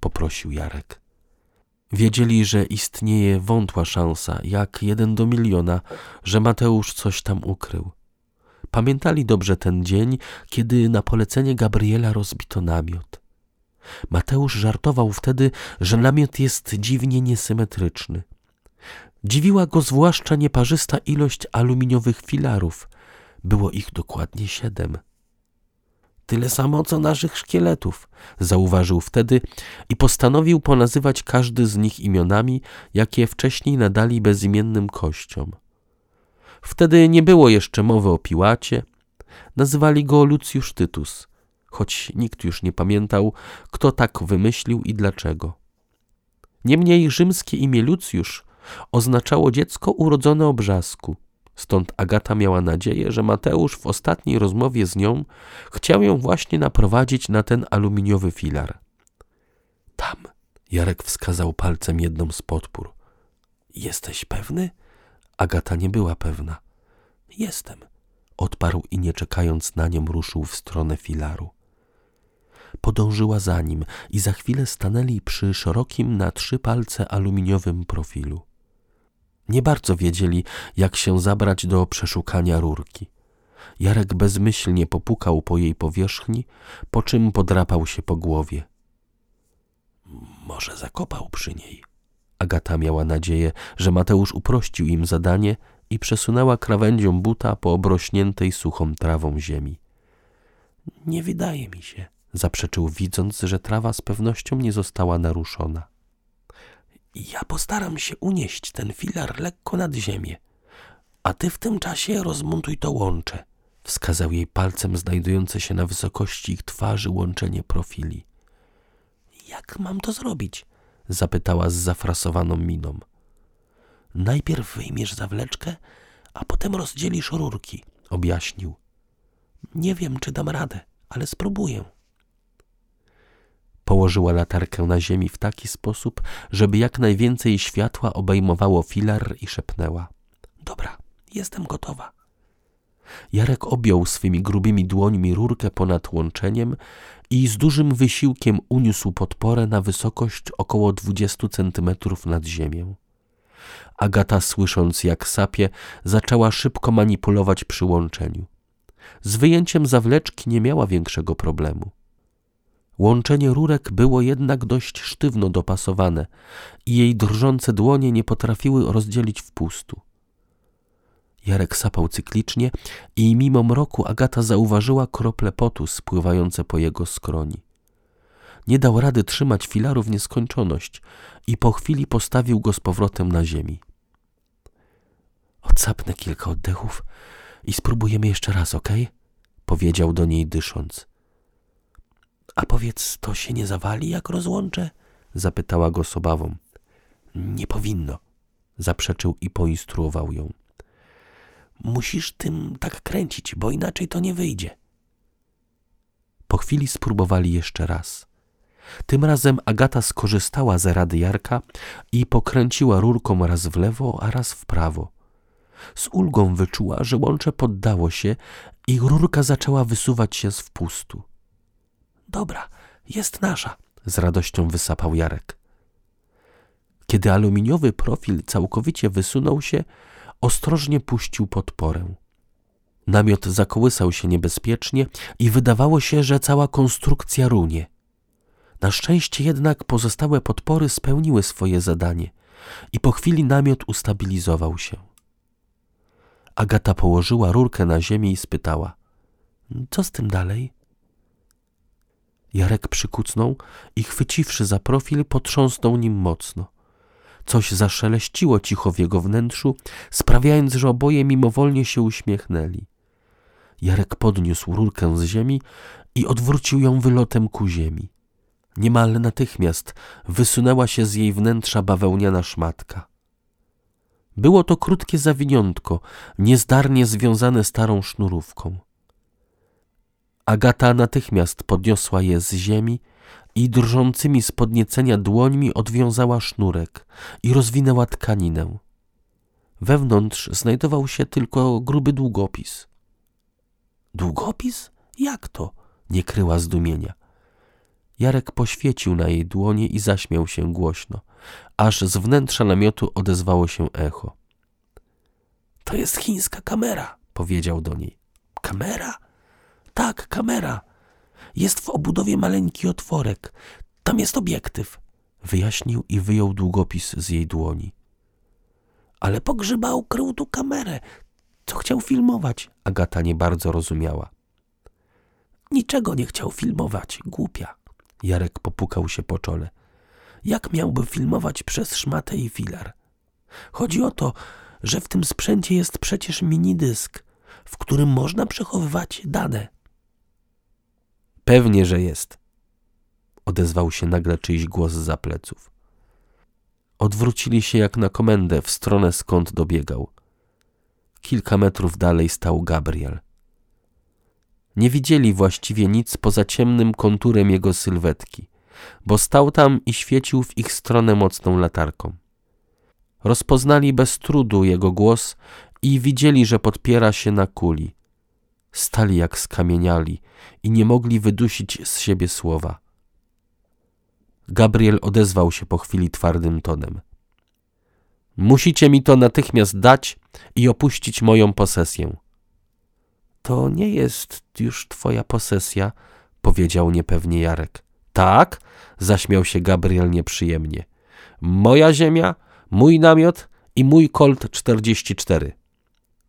A: poprosił Jarek. Wiedzieli, że istnieje wątła szansa, jak jeden do miliona, że Mateusz coś tam ukrył. Pamiętali dobrze ten dzień, kiedy na polecenie Gabriela rozbito namiot. Mateusz żartował wtedy, że namiot jest dziwnie niesymetryczny. Dziwiła go zwłaszcza nieparzysta ilość aluminiowych filarów. Było ich dokładnie siedem. Tyle samo co naszych szkieletów, zauważył wtedy i postanowił ponazywać każdy z nich imionami, jakie wcześniej nadali bezimiennym kościom. Wtedy nie było jeszcze mowy o Piłacie. Nazywali go Lucjusz Tytus, choć nikt już nie pamiętał, kto tak wymyślił i dlaczego. Niemniej rzymskie imię Lucjusz oznaczało dziecko urodzone obrzasku. Stąd Agata miała nadzieję, że Mateusz w ostatniej rozmowie z nią chciał ją właśnie naprowadzić na ten aluminiowy filar. Tam, Jarek wskazał palcem jedną z podpór. Jesteś pewny? Agata nie była pewna. Jestem, odparł i nie czekając na nią ruszył w stronę filaru. Podążyła za nim i za chwilę stanęli przy szerokim na trzy palce aluminiowym profilu. Nie bardzo wiedzieli, jak się zabrać do przeszukania rurki. Jarek bezmyślnie popukał po jej powierzchni, po czym podrapał się po głowie. Może zakopał przy niej. Agata miała nadzieję, że Mateusz uprościł im zadanie i przesunęła krawędzią buta po obrośniętej suchą trawą ziemi. Nie wydaje mi się, zaprzeczył, widząc, że trawa z pewnością nie została naruszona. Ja postaram się unieść ten filar lekko nad ziemię, a ty w tym czasie rozmontuj to łącze. Wskazał jej palcem znajdujące się na wysokości ich twarzy łączenie profili. Jak mam to zrobić? zapytała z zafrasowaną miną. Najpierw wyjmiesz zawleczkę, a potem rozdzielisz rurki, objaśnił. Nie wiem, czy dam radę, ale spróbuję. Położyła latarkę na ziemi w taki sposób, żeby jak najwięcej światła obejmowało filar i szepnęła. Dobra, jestem gotowa. Jarek objął swymi grubymi dłońmi rurkę ponad łączeniem i z dużym wysiłkiem uniósł podporę na wysokość około dwudziestu centymetrów nad ziemię. Agata, słysząc jak sapie, zaczęła szybko manipulować przy łączeniu. Z wyjęciem zawleczki nie miała większego problemu. Łączenie rurek było jednak dość sztywno dopasowane i jej drżące dłonie nie potrafiły rozdzielić wpustu. Jarek sapał cyklicznie i mimo mroku Agata zauważyła krople potu spływające po jego skroni. Nie dał rady trzymać filaru w nieskończoność i po chwili postawił go z powrotem na ziemi. Odsapnę kilka oddechów i spróbujemy jeszcze raz, ok? Powiedział do niej dysząc. A powiedz, to się nie zawali, jak rozłączę? Zapytała go z obawą. Nie powinno, zaprzeczył i poinstruował ją. Musisz tym tak kręcić, bo inaczej to nie wyjdzie. Po chwili spróbowali jeszcze raz. Tym razem Agata skorzystała z rady Jarka i pokręciła rurką raz w lewo, a raz w prawo. Z ulgą wyczuła, że łącze poddało się i rurka zaczęła wysuwać się z wpustu. Dobra, jest nasza, z radością wysapał Jarek. Kiedy aluminiowy profil całkowicie wysunął się, ostrożnie puścił podporę. Namiot zakołysał się niebezpiecznie i wydawało się, że cała konstrukcja runie. Na szczęście jednak pozostałe podpory spełniły swoje zadanie i po chwili namiot ustabilizował się. Agata położyła rurkę na ziemię i spytała: Co z tym dalej? Jarek przykucnął i chwyciwszy za profil, potrząsnął nim mocno. Coś zaszeleściło cicho w jego wnętrzu, sprawiając, że oboje mimowolnie się uśmiechnęli. Jarek podniósł rurkę z ziemi i odwrócił ją wylotem ku ziemi. Niemal natychmiast wysunęła się z jej wnętrza bawełniana szmatka. Było to krótkie zawiniątko, niezdarnie związane starą sznurówką. Agata natychmiast podniosła je z ziemi i drżącymi z podniecenia dłońmi odwiązała sznurek i rozwinęła tkaninę. Wewnątrz znajdował się tylko gruby długopis. Długopis? Jak to? Nie kryła zdumienia. Jarek poświecił na jej dłonie i zaśmiał się głośno, aż z wnętrza namiotu odezwało się echo. To jest chińska kamera, powiedział do niej. Kamera? Tak, kamera. Jest w obudowie maleńki otworek. Tam jest obiektyw. Wyjaśnił i wyjął długopis z jej dłoni. Ale pogrzyba ukrył tu kamerę. Co chciał filmować? Agata nie bardzo rozumiała. Niczego nie chciał filmować, głupia. Jarek popukał się po czole. Jak miałby filmować przez szmatę i filar? Chodzi o to, że w tym sprzęcie jest przecież minidysk, w którym można przechowywać dane. Pewnie, że jest. Odezwał się nagle czyjś głos za pleców. Odwrócili się jak na komendę w stronę skąd dobiegał. Kilka metrów dalej stał Gabriel. Nie widzieli właściwie nic poza ciemnym konturem jego sylwetki. bo stał tam i świecił w ich stronę mocną latarką. Rozpoznali bez trudu jego głos i widzieli, że podpiera się na kuli. Stali jak skamieniali i nie mogli wydusić z siebie słowa. Gabriel odezwał się po chwili twardym tonem. Musicie mi to natychmiast dać i opuścić moją posesję. To nie jest już twoja posesja, powiedział niepewnie Jarek. Tak, zaśmiał się Gabriel nieprzyjemnie. Moja ziemia, mój namiot i mój Colt 44.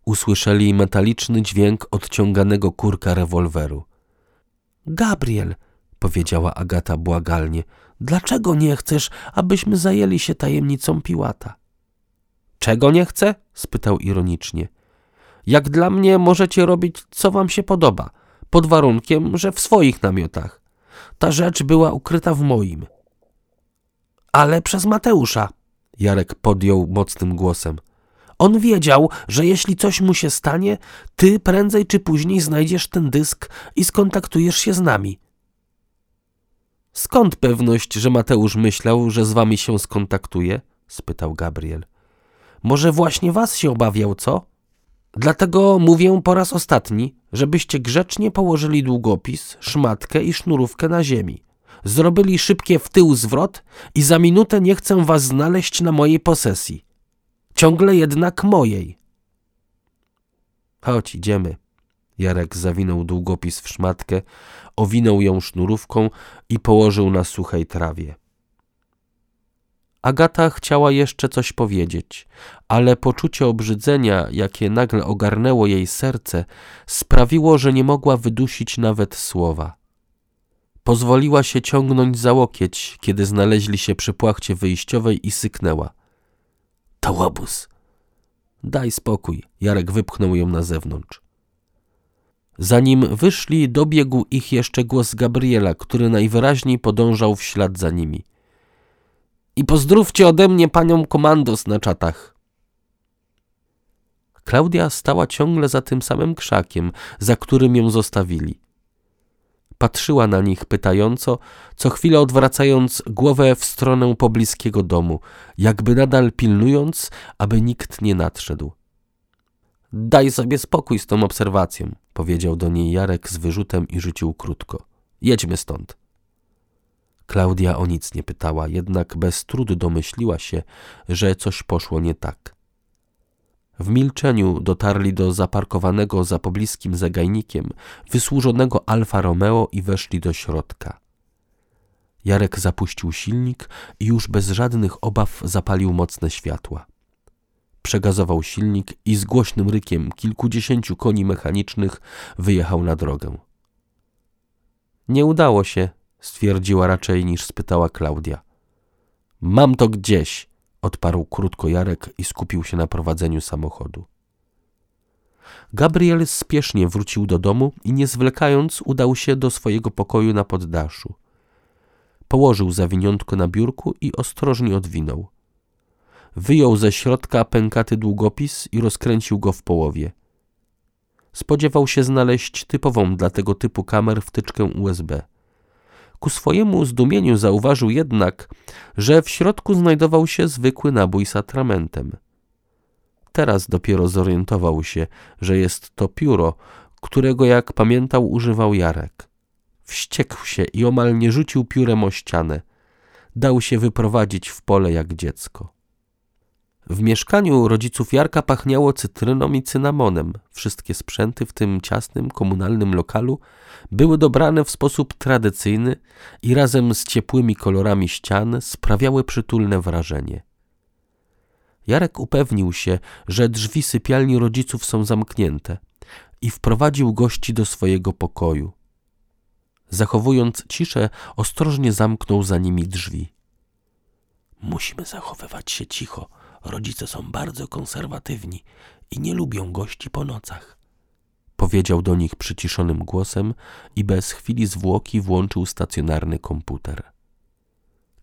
A: Usłyszeli metaliczny dźwięk odciąganego kurka rewolweru. Gabriel, powiedziała Agata błagalnie, dlaczego nie chcesz, abyśmy zajęli się tajemnicą Piłata? Czego nie chcę? spytał ironicznie. Jak dla mnie możecie robić, co wam się podoba, pod warunkiem, że w swoich namiotach. Ta rzecz była ukryta w moim. Ale przez Mateusza, Jarek podjął mocnym głosem. On wiedział, że jeśli coś mu się stanie, ty prędzej czy później znajdziesz ten dysk i skontaktujesz się z nami. Skąd pewność, że Mateusz myślał, że z wami się skontaktuje? spytał Gabriel. Może właśnie was się obawiał, co? Dlatego mówię po raz ostatni, żebyście grzecznie położyli długopis, szmatkę i sznurówkę na ziemi. Zrobili szybkie w tył zwrot i za minutę nie chcę was znaleźć na mojej posesji. Ciągle jednak mojej. Chodź, idziemy. Jarek zawinął długopis w szmatkę, owinął ją sznurówką i położył na suchej trawie. Agata chciała jeszcze coś powiedzieć, ale poczucie obrzydzenia, jakie nagle ogarnęło jej serce, sprawiło, że nie mogła wydusić nawet słowa. Pozwoliła się ciągnąć za łokieć, kiedy znaleźli się przy płachcie wyjściowej i syknęła. To łobuz. Daj spokój. Jarek wypchnął ją na zewnątrz. Zanim wyszli, dobiegł ich jeszcze głos Gabriela, który najwyraźniej podążał w ślad za nimi. I pozdrówcie ode mnie panią komandos na czatach. Klaudia stała ciągle za tym samym krzakiem, za którym ją zostawili. Patrzyła na nich pytająco, co chwilę odwracając głowę w stronę pobliskiego domu, jakby nadal pilnując, aby nikt nie nadszedł. Daj sobie spokój z tą obserwacją, powiedział do niej Jarek z wyrzutem i rzucił krótko. Jedźmy stąd. Klaudia o nic nie pytała, jednak bez trudu domyśliła się, że coś poszło nie tak. W milczeniu dotarli do zaparkowanego za pobliskim zagajnikiem wysłużonego Alfa Romeo i weszli do środka. Jarek zapuścił silnik i już bez żadnych obaw zapalił mocne światła. Przegazował silnik i z głośnym rykiem kilkudziesięciu koni mechanicznych wyjechał na drogę. Nie udało się, stwierdziła raczej niż spytała Klaudia. Mam to gdzieś, odparł krótko Jarek i skupił się na prowadzeniu samochodu. Gabriel spiesznie wrócił do domu i nie zwlekając udał się do swojego pokoju na poddaszu. Położył zawiniątko na biurku i ostrożnie odwinął. Wyjął ze środka pękaty długopis i rozkręcił go w połowie. Spodziewał się znaleźć typową dla tego typu kamer wtyczkę USB. Ku swojemu zdumieniu zauważył jednak, że w środku znajdował się zwykły nabój z atramentem. Teraz dopiero zorientował się, że jest to pióro, którego jak pamiętał używał Jarek. Wściekł się i omal nie rzucił piórem o ścianę. Dał się wyprowadzić w pole jak dziecko. W mieszkaniu rodziców Jarka pachniało cytryną i cynamonem. Wszystkie sprzęty w tym ciasnym, komunalnym lokalu były dobrane w sposób tradycyjny i razem z ciepłymi kolorami ścian sprawiały przytulne wrażenie. Jarek upewnił się, że drzwi sypialni rodziców są zamknięte i wprowadził gości do swojego pokoju. Zachowując ciszę, ostrożnie zamknął za nimi drzwi. Musimy zachowywać się cicho, Rodzice są bardzo konserwatywni i nie lubią gości po nocach. Powiedział do nich przyciszonym głosem i bez chwili zwłoki włączył stacjonarny komputer.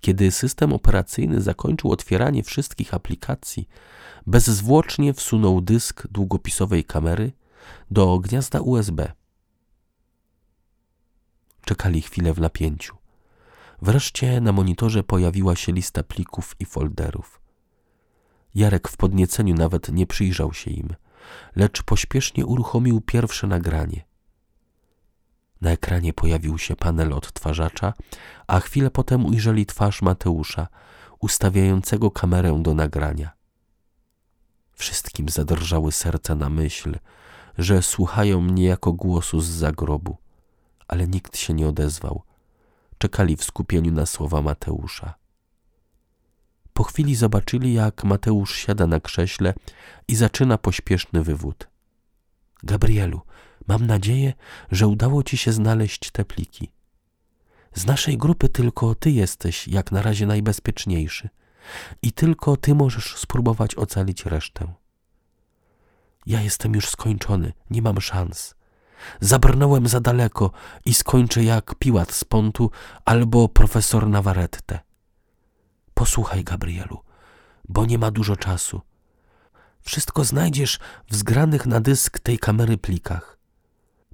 A: Kiedy system operacyjny zakończył otwieranie wszystkich aplikacji, bezzwłocznie wsunął dysk długopisowej kamery do gniazda USB. Czekali chwilę w napięciu. Wreszcie na monitorze pojawiła się lista plików i folderów. Jarek w podnieceniu nawet nie przyjrzał się im, lecz pośpiesznie uruchomił pierwsze nagranie. Na ekranie pojawił się panel odtwarzacza, a chwilę potem ujrzeli twarz Mateusza, ustawiającego kamerę do nagrania. Wszystkim zadrżały serca na myśl, że słuchają mnie jako głosu z zagrobu, ale nikt się nie odezwał. Czekali w skupieniu na słowa Mateusza. Po chwili zobaczyli, jak Mateusz siada na krześle i zaczyna pośpieszny wywód. Gabrielu, mam nadzieję, że udało ci się znaleźć te pliki. Z naszej grupy tylko ty jesteś jak na razie najbezpieczniejszy i tylko ty możesz spróbować ocalić resztę. Ja jestem już skończony, nie mam szans. Zabrnąłem za daleko i skończę jak Piłat z Pontu albo profesor Navarrete. Posłuchaj, Gabrielu, bo nie ma dużo czasu. Wszystko znajdziesz w zgranych na dysk tej kamery plikach.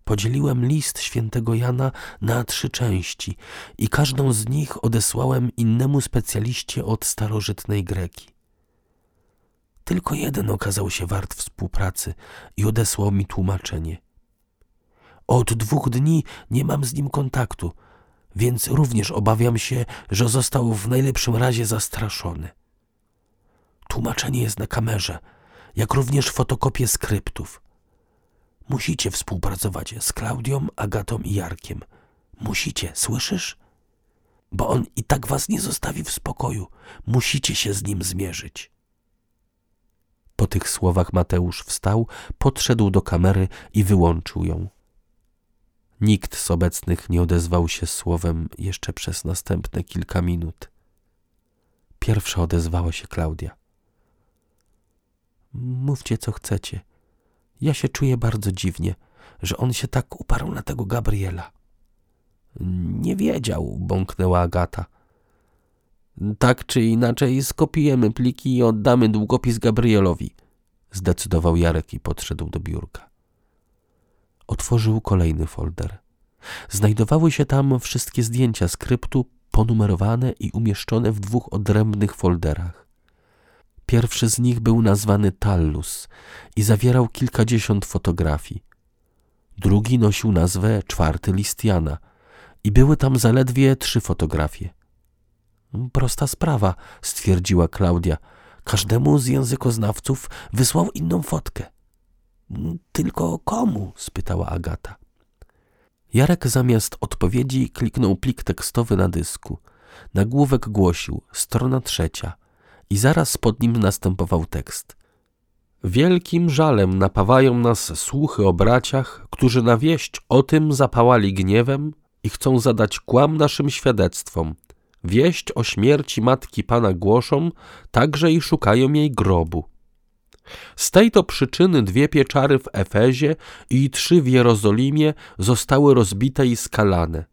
A: Podzieliłem list świętego Jana na trzy części i każdą z nich odesłałem innemu specjaliście od starożytnej Greki. Tylko jeden okazał się wart współpracy i odesłał mi tłumaczenie. Od dwóch dni nie mam z nim kontaktu, więc również obawiam się, że został w najlepszym razie zastraszony. Tłumaczenie jest na kamerze, jak również fotokopie skryptów. Musicie współpracować z Klaudią, Agatą i Jarkiem. Musicie, słyszysz? Bo on i tak was nie zostawi w spokoju. Musicie się z nim zmierzyć. Po tych słowach Mateusz wstał, podszedł do kamery i wyłączył ją. Nikt z obecnych nie odezwał się słowem jeszcze przez następne kilka minut. Pierwsza odezwała się Klaudia. Mówcie, co chcecie. Ja się czuję bardzo dziwnie, że on się tak uparł na tego Gabriela. Nie wiedział, bąknęła Agata. Tak czy inaczej skopiujemy pliki i oddamy długopis Gabrielowi, zdecydował Jarek i podszedł do biurka. Otworzył kolejny folder. Znajdowały się tam wszystkie zdjęcia skryptu, ponumerowane i umieszczone w dwóch odrębnych folderach. Pierwszy z nich był nazwany Tallus i zawierał kilkadziesiąt fotografii. Drugi nosił nazwę Czwarty Listiana i były tam zaledwie trzy fotografie. Prosta sprawa, stwierdziła Klaudia. Każdemu z językoznawców wysłał inną fotkę. Tylko komu? spytała Agata. Jarek zamiast odpowiedzi kliknął plik tekstowy na dysku. Nagłówek głosił strona trzecia i zaraz pod nim następował tekst. Wielkim żalem napawają nas słuchy o braciach, którzy na wieść o tym zapałali gniewem i chcą zadać kłam naszym świadectwom. Wieść o śmierci matki Pana głoszą, także i szukają jej grobu. Z tej to przyczyny dwie pieczary w Efezie i trzy w Jerozolimie zostały rozbite i skalane.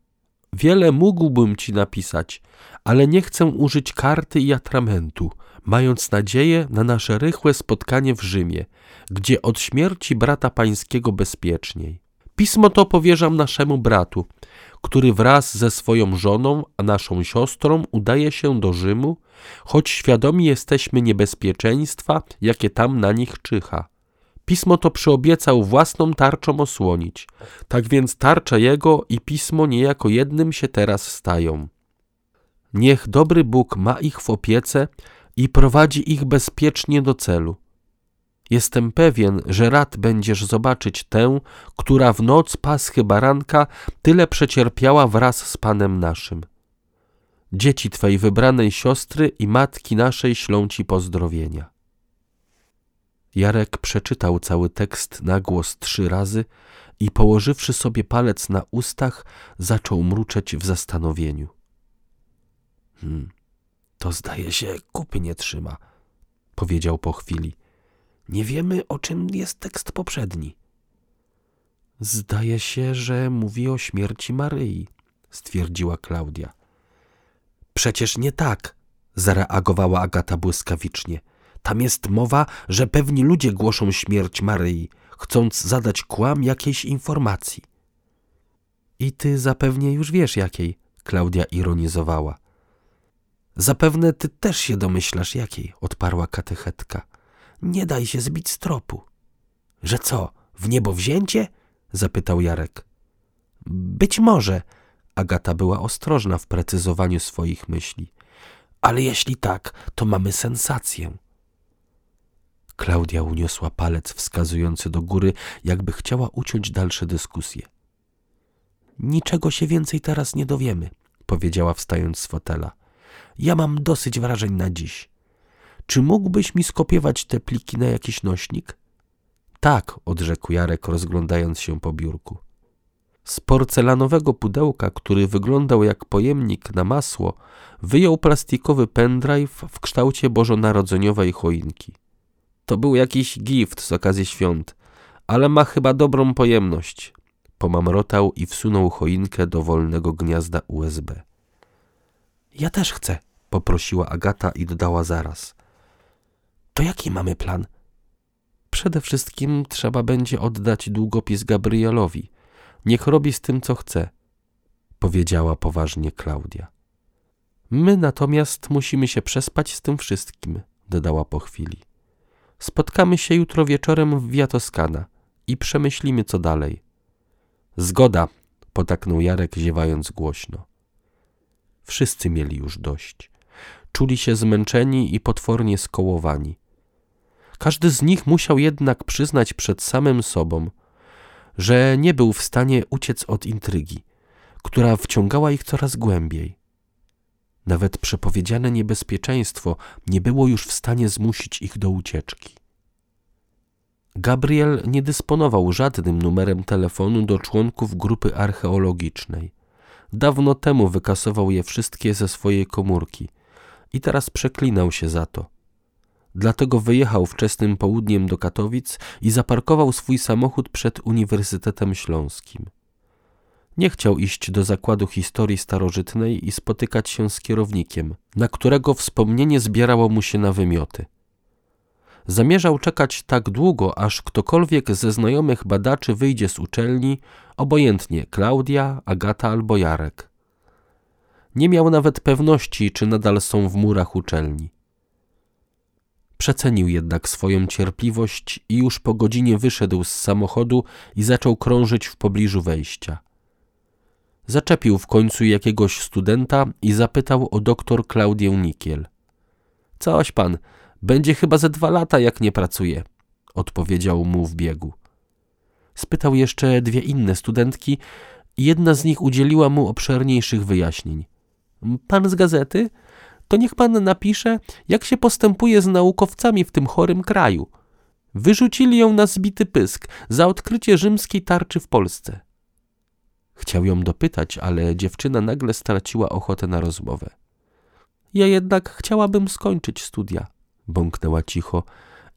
A: Wiele mógłbym ci napisać, ale nie chcę użyć karty i atramentu, mając nadzieję na nasze rychłe spotkanie w Rzymie, gdzie od śmierci brata pańskiego bezpieczniej. Pismo to powierzam naszemu bratu, który wraz ze swoją żoną, a naszą siostrą udaje się do Rzymu, choć świadomi jesteśmy niebezpieczeństwa, jakie tam na nich czyha. Pismo to przyobiecał własną tarczą osłonić, tak więc tarcza jego i pismo niejako jednym się teraz stają. Niech dobry Bóg ma ich w opiece i prowadzi ich bezpiecznie do celu. Jestem pewien, że rad będziesz zobaczyć tę, która w noc paschy baranka tyle przecierpiała wraz z Panem naszym. Dzieci Twej wybranej siostry i matki naszej ślą Ci pozdrowienia. Jarek przeczytał cały tekst na głos trzy razy i położywszy sobie palec na ustach, zaczął mruczeć w zastanowieniu. Hmm, to zdaje się kupy nie trzyma, powiedział po chwili. Nie wiemy, o czym jest tekst poprzedni. Zdaje się, że mówi o śmierci Maryi, stwierdziła Klaudia. Przecież nie tak, zareagowała Agata błyskawicznie. Tam jest mowa, że pewni ludzie głoszą śmierć Maryi, chcąc zadać kłam jakiejś informacji. I ty zapewnie już wiesz jakiej, Klaudia ironizowała. Zapewne ty też się domyślasz jakiej, odparła katechetka. Nie daj się zbić z tropu. Że co, w niebo wzięcie? zapytał Jarek. Być może. Agata była ostrożna w precyzowaniu swoich myśli. Ale jeśli tak, to mamy sensację. Klaudia uniosła palec wskazujący do góry, jakby chciała uciąć dalsze dyskusje. Niczego się więcej teraz nie dowiemy, powiedziała wstając z fotela. Ja mam dosyć wrażeń na dziś. Czy mógłbyś mi skopiować te pliki na jakiś nośnik? Tak, odrzekł Jarek, rozglądając się po biurku. Z porcelanowego pudełka, który wyglądał jak pojemnik na masło, wyjął plastikowy pendrive w kształcie bożonarodzeniowej choinki. To był jakiś gift z okazji świąt, ale ma chyba dobrą pojemność. Pomamrotał i wsunął choinkę do wolnego gniazda USB. Ja też chcę, poprosiła Agata i dodała zaraz. To jaki mamy plan? Przede wszystkim trzeba będzie oddać długopis Gabrielowi. Niech robi z tym, co chce, powiedziała poważnie Klaudia. My natomiast musimy się przespać z tym wszystkim, dodała po chwili. Spotkamy się jutro wieczorem w Via Toscana i przemyślimy, co dalej. Zgoda, potaknął Jarek, ziewając głośno. Wszyscy mieli już dość. Czuli się zmęczeni i potwornie skołowani. Każdy z nich musiał jednak przyznać przed samym sobą, że nie był w stanie uciec od intrygi, która wciągała ich coraz głębiej. Nawet przepowiedziane niebezpieczeństwo nie było już w stanie zmusić ich do ucieczki. Gabriel nie dysponował żadnym numerem telefonu do członków grupy archeologicznej. Dawno temu wykasował je wszystkie ze swojej komórki i teraz przeklinał się za to. Dlatego wyjechał wczesnym południem do Katowic i zaparkował swój samochód przed Uniwersytetem Śląskim. Nie chciał iść do zakładu historii starożytnej i spotykać się z kierownikiem, na którego wspomnienie zbierało mu się na wymioty. Zamierzał czekać tak długo, aż ktokolwiek ze znajomych badaczy wyjdzie z uczelni, obojętnie Klaudia, Agata albo Jarek. Nie miał nawet pewności, czy nadal są w murach uczelni. Przecenił jednak swoją cierpliwość i już po godzinie wyszedł z samochodu i zaczął krążyć w pobliżu wejścia. Zaczepił w końcu jakiegoś studenta i zapytał o doktor Klaudię Nikiel. Coś pan, będzie chyba ze dwa lata, jak nie pracuje, odpowiedział mu w biegu. Spytał jeszcze dwie inne studentki i jedna z nich udzieliła mu obszerniejszych wyjaśnień. Pan z gazety? To niech pan napisze, jak się postępuje z naukowcami w tym chorym kraju. Wyrzucili ją na zbity pysk za odkrycie rzymskiej tarczy w Polsce. Chciał ją dopytać, ale dziewczyna nagle straciła ochotę na rozmowę. Ja jednak chciałabym skończyć studia, bąknęła cicho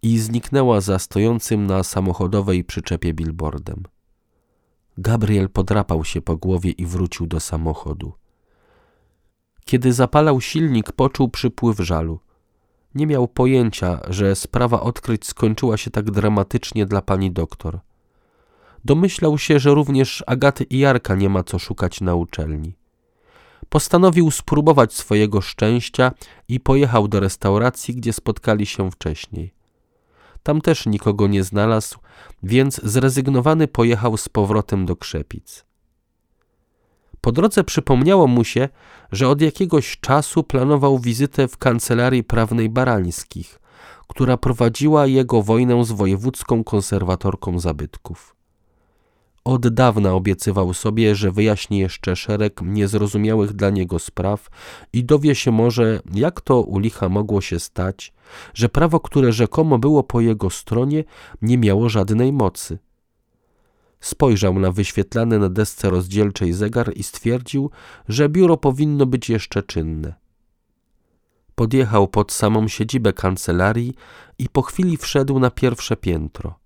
A: i zniknęła za stojącym na samochodowej przyczepie billboardem. Gabriel podrapał się po głowie i wrócił do samochodu. Kiedy zapalał silnik, poczuł przypływ żalu. Nie miał pojęcia, że sprawa odkryć skończyła się tak dramatycznie dla pani doktor. Domyślał się, że również Agaty i Jarka nie ma co szukać na uczelni. Postanowił spróbować swojego szczęścia i pojechał do restauracji, gdzie spotkali się wcześniej. Tam też nikogo nie znalazł, więc zrezygnowany pojechał z powrotem do Krzepic. Po drodze przypomniało mu się, że od jakiegoś czasu planował wizytę w kancelarii prawnej Barańskich, która prowadziła jego wojnę z wojewódzką konserwatorką zabytków. Od dawna obiecywał sobie, że wyjaśni jeszcze szereg niezrozumiałych dla niego spraw i dowie się może, jak to u licha mogło się stać, że prawo, które rzekomo było po jego stronie, nie miało żadnej mocy. Spojrzał na wyświetlany na desce rozdzielczej zegar i stwierdził, że biuro powinno być jeszcze czynne. Podjechał pod samą siedzibę kancelarii i po chwili wszedł na pierwsze piętro.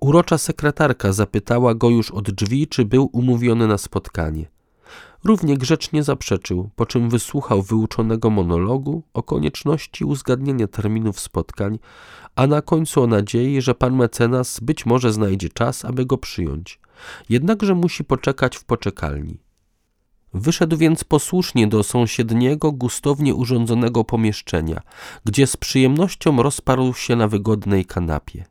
A: Urocza sekretarka zapytała go już od drzwi, czy był umówiony na spotkanie. Równie grzecznie zaprzeczył, po czym wysłuchał wyuczonego monologu o konieczności uzgadnienia terminów spotkań, a na końcu o nadziei, że pan mecenas być może znajdzie czas, aby go przyjąć. Jednakże musi poczekać w poczekalni. Wyszedł więc posłusznie do sąsiedniego, gustownie urządzonego pomieszczenia, gdzie z przyjemnością rozparł się na wygodnej kanapie.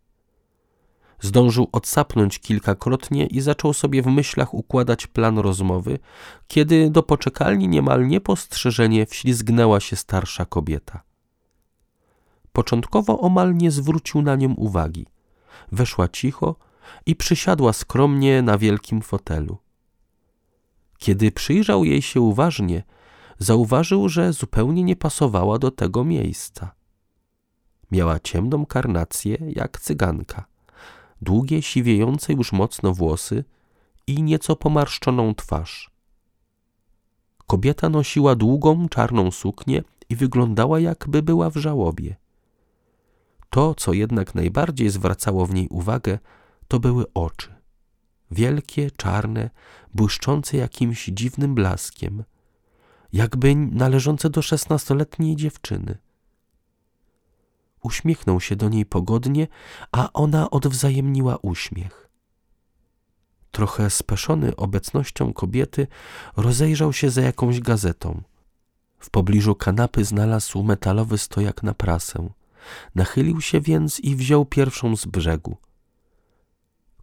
A: Zdążył odsapnąć kilkakrotnie i zaczął sobie w myślach układać plan rozmowy, kiedy do poczekalni niemal niepostrzeżenie wślizgnęła się starsza kobieta. Początkowo omal nie zwrócił na nią uwagi. Weszła cicho i przysiadła skromnie na wielkim fotelu. Kiedy przyjrzał jej się uważnie, zauważył, że zupełnie nie pasowała do tego miejsca. Miała ciemną karnację jak cyganka, długie, siwiejące już mocno włosy i nieco pomarszczoną twarz. Kobieta nosiła długą, czarną suknię i wyglądała jakby była w żałobie. To, co jednak najbardziej zwracało w niej uwagę, to były oczy. Wielkie, czarne, błyszczące jakimś dziwnym blaskiem, jakby należące do szesnastoletniej dziewczyny. Uśmiechnął się do niej pogodnie, a ona odwzajemniła uśmiech. Trochę speszony obecnością kobiety, rozejrzał się za jakąś gazetą. W pobliżu kanapy znalazł metalowy stojak na prasę. Nachylił się więc i wziął pierwszą z brzegu.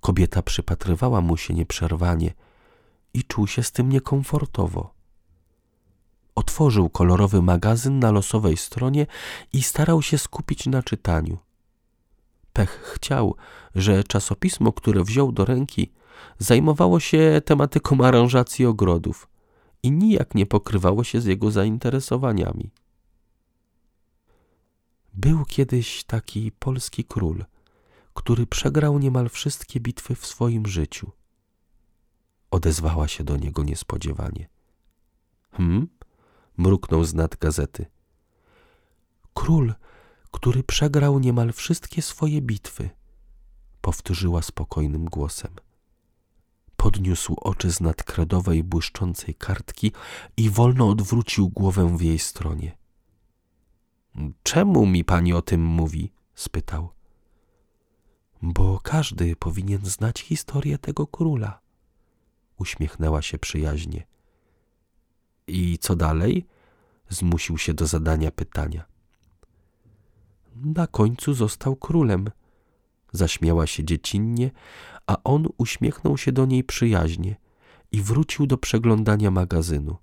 A: Kobieta przypatrywała mu się nieprzerwanie i czuł się z tym niekomfortowo. Otworzył kolorowy magazyn na losowej stronie i starał się skupić na czytaniu. Pech chciał, że czasopismo, które wziął do ręki, zajmowało się tematyką aranżacji ogrodów i nijak nie pokrywało się z jego zainteresowaniami. Był kiedyś taki polski król, który przegrał niemal wszystkie bitwy w swoim życiu. Odezwała się do niego niespodziewanie. Hm? Mruknął z nad gazety. Król, który przegrał niemal wszystkie swoje bitwy, powtórzyła spokojnym głosem. Podniósł oczy z nad kredowej, błyszczącej kartki i wolno odwrócił głowę w jej stronie. Czemu mi pani o tym mówi? spytał. Bo każdy powinien znać historię tego króla. Uśmiechnęła się przyjaźnie. I co dalej? Zmusił się do zadania pytania. Na końcu został królem. Zaśmiała się dziecinnie, a on uśmiechnął się do niej przyjaźnie i wrócił do przeglądania magazynu.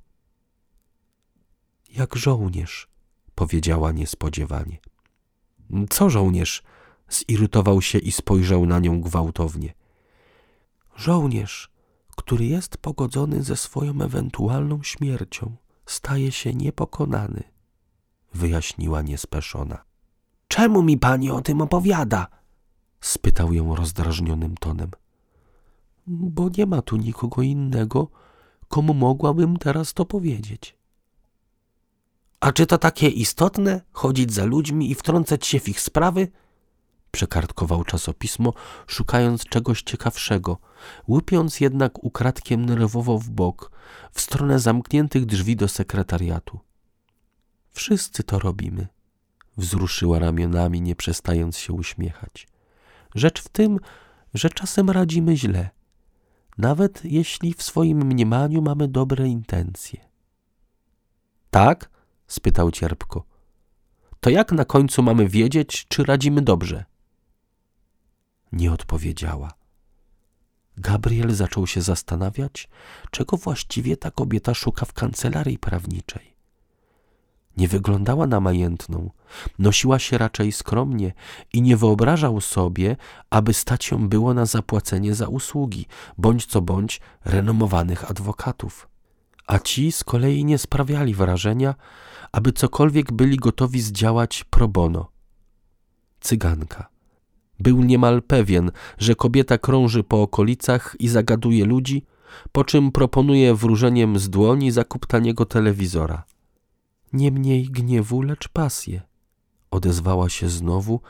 A: Jak żołnierz, powiedziała niespodziewanie. Co żołnierz? Zirytował się i spojrzał na nią gwałtownie. Żołnierz, który jest pogodzony ze swoją ewentualną śmiercią, staje się niepokonany, wyjaśniła niespeszona. Czemu mi pani o tym opowiada? spytał ją rozdrażnionym tonem. Bo nie ma tu nikogo innego, komu mogłabym teraz to powiedzieć. A czy to takie istotne, chodzić za ludźmi i wtrącać się w ich sprawy? Przekartkował czasopismo, szukając czegoś ciekawszego, łupiąc jednak ukradkiem nerwowo w bok, w stronę zamkniętych drzwi do sekretariatu. Wszyscy to robimy, wzruszyła ramionami, nie przestając się uśmiechać. Rzecz w tym, że czasem radzimy źle, nawet jeśli w swoim mniemaniu mamy dobre intencje. Tak? spytał cierpko. To jak na końcu mamy wiedzieć, czy radzimy dobrze? Nie odpowiedziała. Gabriel zaczął się zastanawiać, czego właściwie ta kobieta szuka w kancelarii prawniczej. Nie wyglądała na majętną, nosiła się raczej skromnie i nie wyobrażał sobie, aby stać ją było na zapłacenie za usługi, bądź co bądź renomowanych adwokatów. A ci z kolei nie sprawiali wrażenia, aby cokolwiek byli gotowi zdziałać pro bono. Cyganka. Był niemal pewien, że kobieta krąży po okolicach i zagaduje ludzi, po czym proponuje wróżeniem z dłoni zakup taniego telewizora. Nie mniej gniewu, lecz pasję. Odezwała się znowu,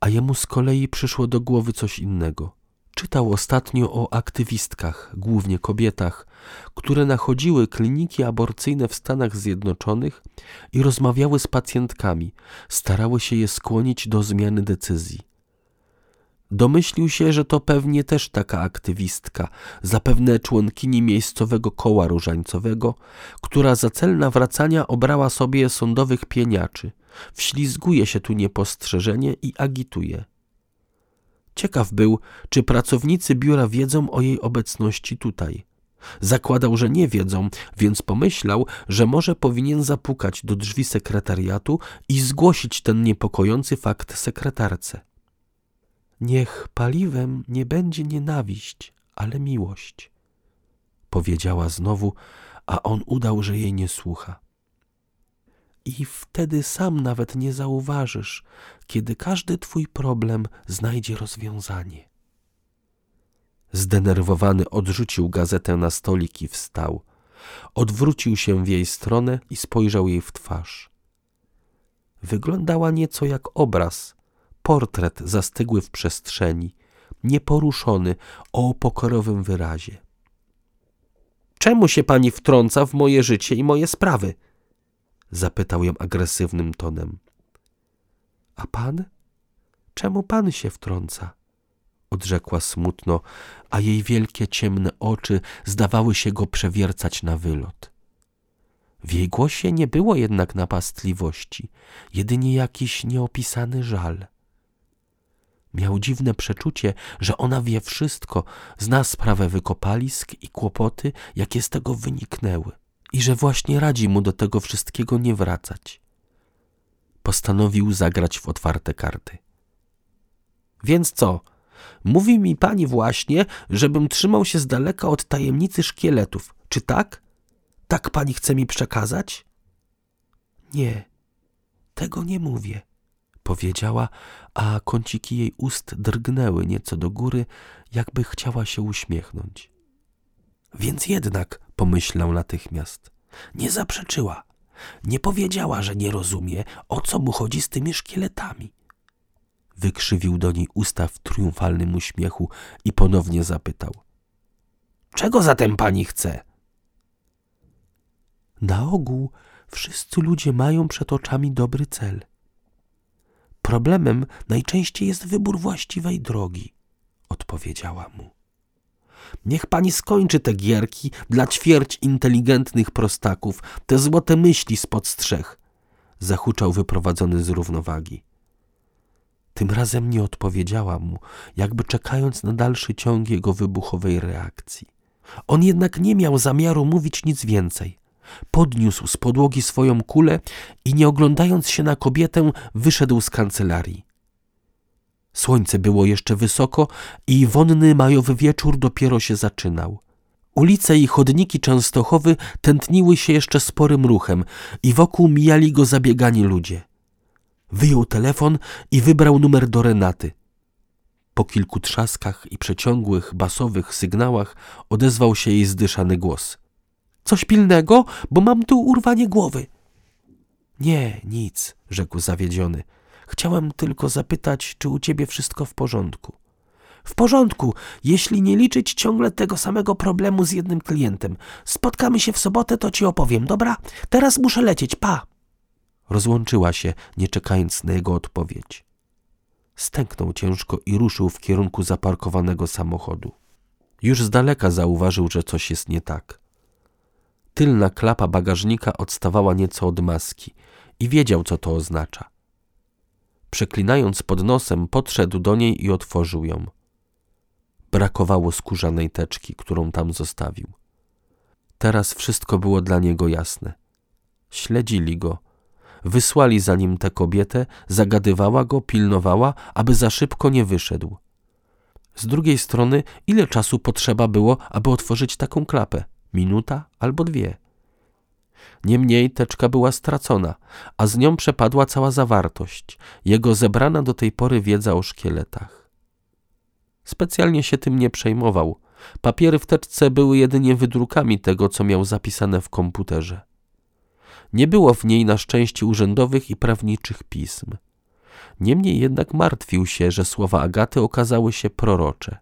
A: a jemu z kolei przyszło do głowy coś innego. Czytał ostatnio o aktywistkach, głównie kobietach, które nachodziły kliniki aborcyjne w Stanach Zjednoczonych i rozmawiały z pacjentkami, starały się je skłonić do zmiany decyzji. Domyślił się, że to pewnie też taka aktywistka, zapewne członkini miejscowego koła różańcowego, która za cel nawracania obrała sobie sądowych pieniaczy, wślizguje się tu niepostrzeżenie i agituje. Ciekaw był, czy pracownicy biura wiedzą o jej obecności tutaj. Zakładał, że nie wiedzą, więc pomyślał, że może powinien zapukać do drzwi sekretariatu i zgłosić ten niepokojący fakt sekretarce. Niech paliwem nie będzie nienawiść, ale miłość, powiedziała znowu, a on udał, że jej nie słucha. I wtedy sam nawet nie zauważysz, kiedy każdy twój problem znajdzie rozwiązanie. Zdenerwowany odrzucił gazetę na stolik i wstał. Odwrócił się w jej stronę i spojrzał jej w twarz. Wyglądała nieco jak obraz, portret zastygły w przestrzeni, nieporuszony, o pokorowym wyrazie. Czemu się pani wtrąca w moje życie i moje sprawy? Zapytał ją agresywnym tonem. A pan? Czemu pan się wtrąca? Odrzekła smutno, a jej wielkie ciemne oczy zdawały się go przewiercać na wylot. W jej głosie nie było jednak napastliwości, jedynie jakiś nieopisany żal. Miał dziwne przeczucie, że ona wie wszystko, zna sprawę wykopalisk i kłopoty, jakie z tego wyniknęły, i że właśnie radzi mu do tego wszystkiego nie wracać. Postanowił zagrać w otwarte karty. Więc co? Mówi mi pani właśnie, żebym trzymał się z daleka od tajemnicy szkieletów. Czy tak? Tak pani chce mi przekazać? Nie, tego nie mówię powiedziała, a kąciki jej ust drgnęły nieco do góry, jakby chciała się uśmiechnąć. Więc jednak, pomyślał natychmiast, nie zaprzeczyła. Nie powiedziała, że nie rozumie, o co mu chodzi z tymi szkieletami. Wykrzywił do niej usta w triumfalnym uśmiechu i ponownie zapytał. Czego zatem pani chce? Na ogół wszyscy ludzie mają przed oczami dobry cel – Problemem najczęściej jest wybór właściwej drogi, odpowiedziała mu. Niech pani skończy te gierki dla ćwierć inteligentnych prostaków, te złote myśli spod strzech, zahuczał wyprowadzony z równowagi. Tym razem nie odpowiedziała mu, jakby czekając na dalszy ciąg jego wybuchowej reakcji. On jednak nie miał zamiaru mówić nic więcej. Podniósł z podłogi swoją kulę i nie oglądając się na kobietę, wyszedł z kancelarii. Słońce było jeszcze wysoko i wonny majowy wieczór dopiero się zaczynał. Ulice i chodniki Częstochowy tętniły się jeszcze sporym ruchem i wokół mijali go zabiegani ludzie. Wyjął telefon i wybrał numer do Renaty. Po kilku trzaskach i przeciągłych, basowych sygnałach odezwał się jej zdyszany głos. Coś pilnego, bo mam tu urwanie głowy. Nie, nic, rzekł zawiedziony. Chciałem tylko zapytać, czy u ciebie wszystko w porządku. W porządku, jeśli nie liczyć ciągle tego samego problemu z jednym klientem. Spotkamy się w sobotę, to ci opowiem, dobra? Teraz muszę lecieć, pa! Rozłączyła się, nie czekając na jego odpowiedź. Stęknął ciężko i ruszył w kierunku zaparkowanego samochodu. Już z daleka zauważył, że coś jest nie tak. Tylna klapa bagażnika odstawała nieco od maski i wiedział, co to oznacza. Przeklinając pod nosem, podszedł do niej i otworzył ją. Brakowało skórzanej teczki, którą tam zostawił. Teraz wszystko było dla niego jasne. Śledzili go. Wysłali za nim tę kobietę, zagadywała go, pilnowała, aby za szybko nie wyszedł. Z drugiej strony, ile czasu potrzeba było, aby otworzyć taką klapę? Minuta albo dwie. Niemniej teczka była stracona, a z nią przepadła cała zawartość, jego zebrana do tej pory wiedza o szkieletach. Specjalnie się tym nie przejmował. Papiery w teczce były jedynie wydrukami tego, co miał zapisane w komputerze. Nie było w niej na szczęście urzędowych i prawniczych pism. Niemniej jednak martwił się, że słowa Agaty okazały się prorocze.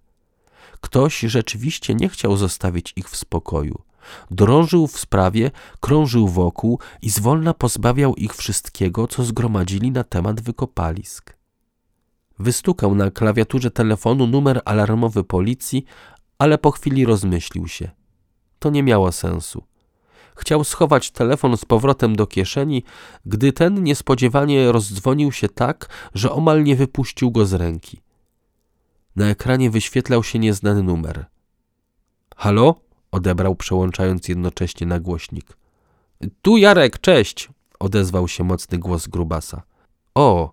A: Ktoś rzeczywiście nie chciał zostawić ich w spokoju. Drążył w sprawie, krążył wokół i zwolna pozbawiał ich wszystkiego, co zgromadzili na temat wykopalisk. Wystukał na klawiaturze telefonu numer alarmowy policji, ale po chwili rozmyślił się. To nie miało sensu. Chciał schować telefon z powrotem do kieszeni, gdy ten niespodziewanie rozdzwonił się tak, że omal nie wypuścił go z ręki. Na ekranie wyświetlał się nieznany numer. Halo? odebrał, przełączając jednocześnie na głośnik. Tu Jarek, cześć! odezwał się mocny głos grubasa. O,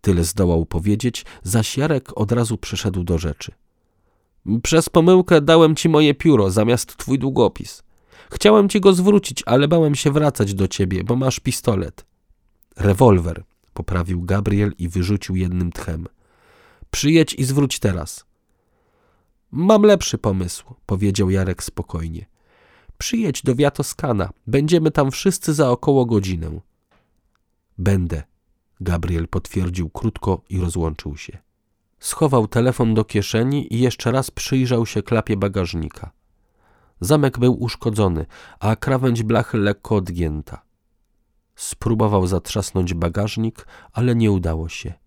A: tyle zdołał powiedzieć, zaś Jarek od razu przeszedł do rzeczy. Przez pomyłkę dałem ci moje pióro zamiast twój długopis. Chciałem ci go zwrócić, ale bałem się wracać do ciebie, bo masz pistolet. Rewolwer, poprawił Gabriel i wyrzucił jednym tchem. Przyjedź i zwróć teraz. Mam lepszy pomysł, powiedział Jarek spokojnie. Przyjedź do Wiatoskana. Będziemy tam wszyscy za około godzinę. Będę, Gabriel potwierdził krótko i rozłączył się. Schował telefon do kieszeni i jeszcze raz przyjrzał się klapie bagażnika. Zamek był uszkodzony, a krawędź blachy lekko odgięta. Spróbował zatrzasnąć bagażnik, ale nie udało się.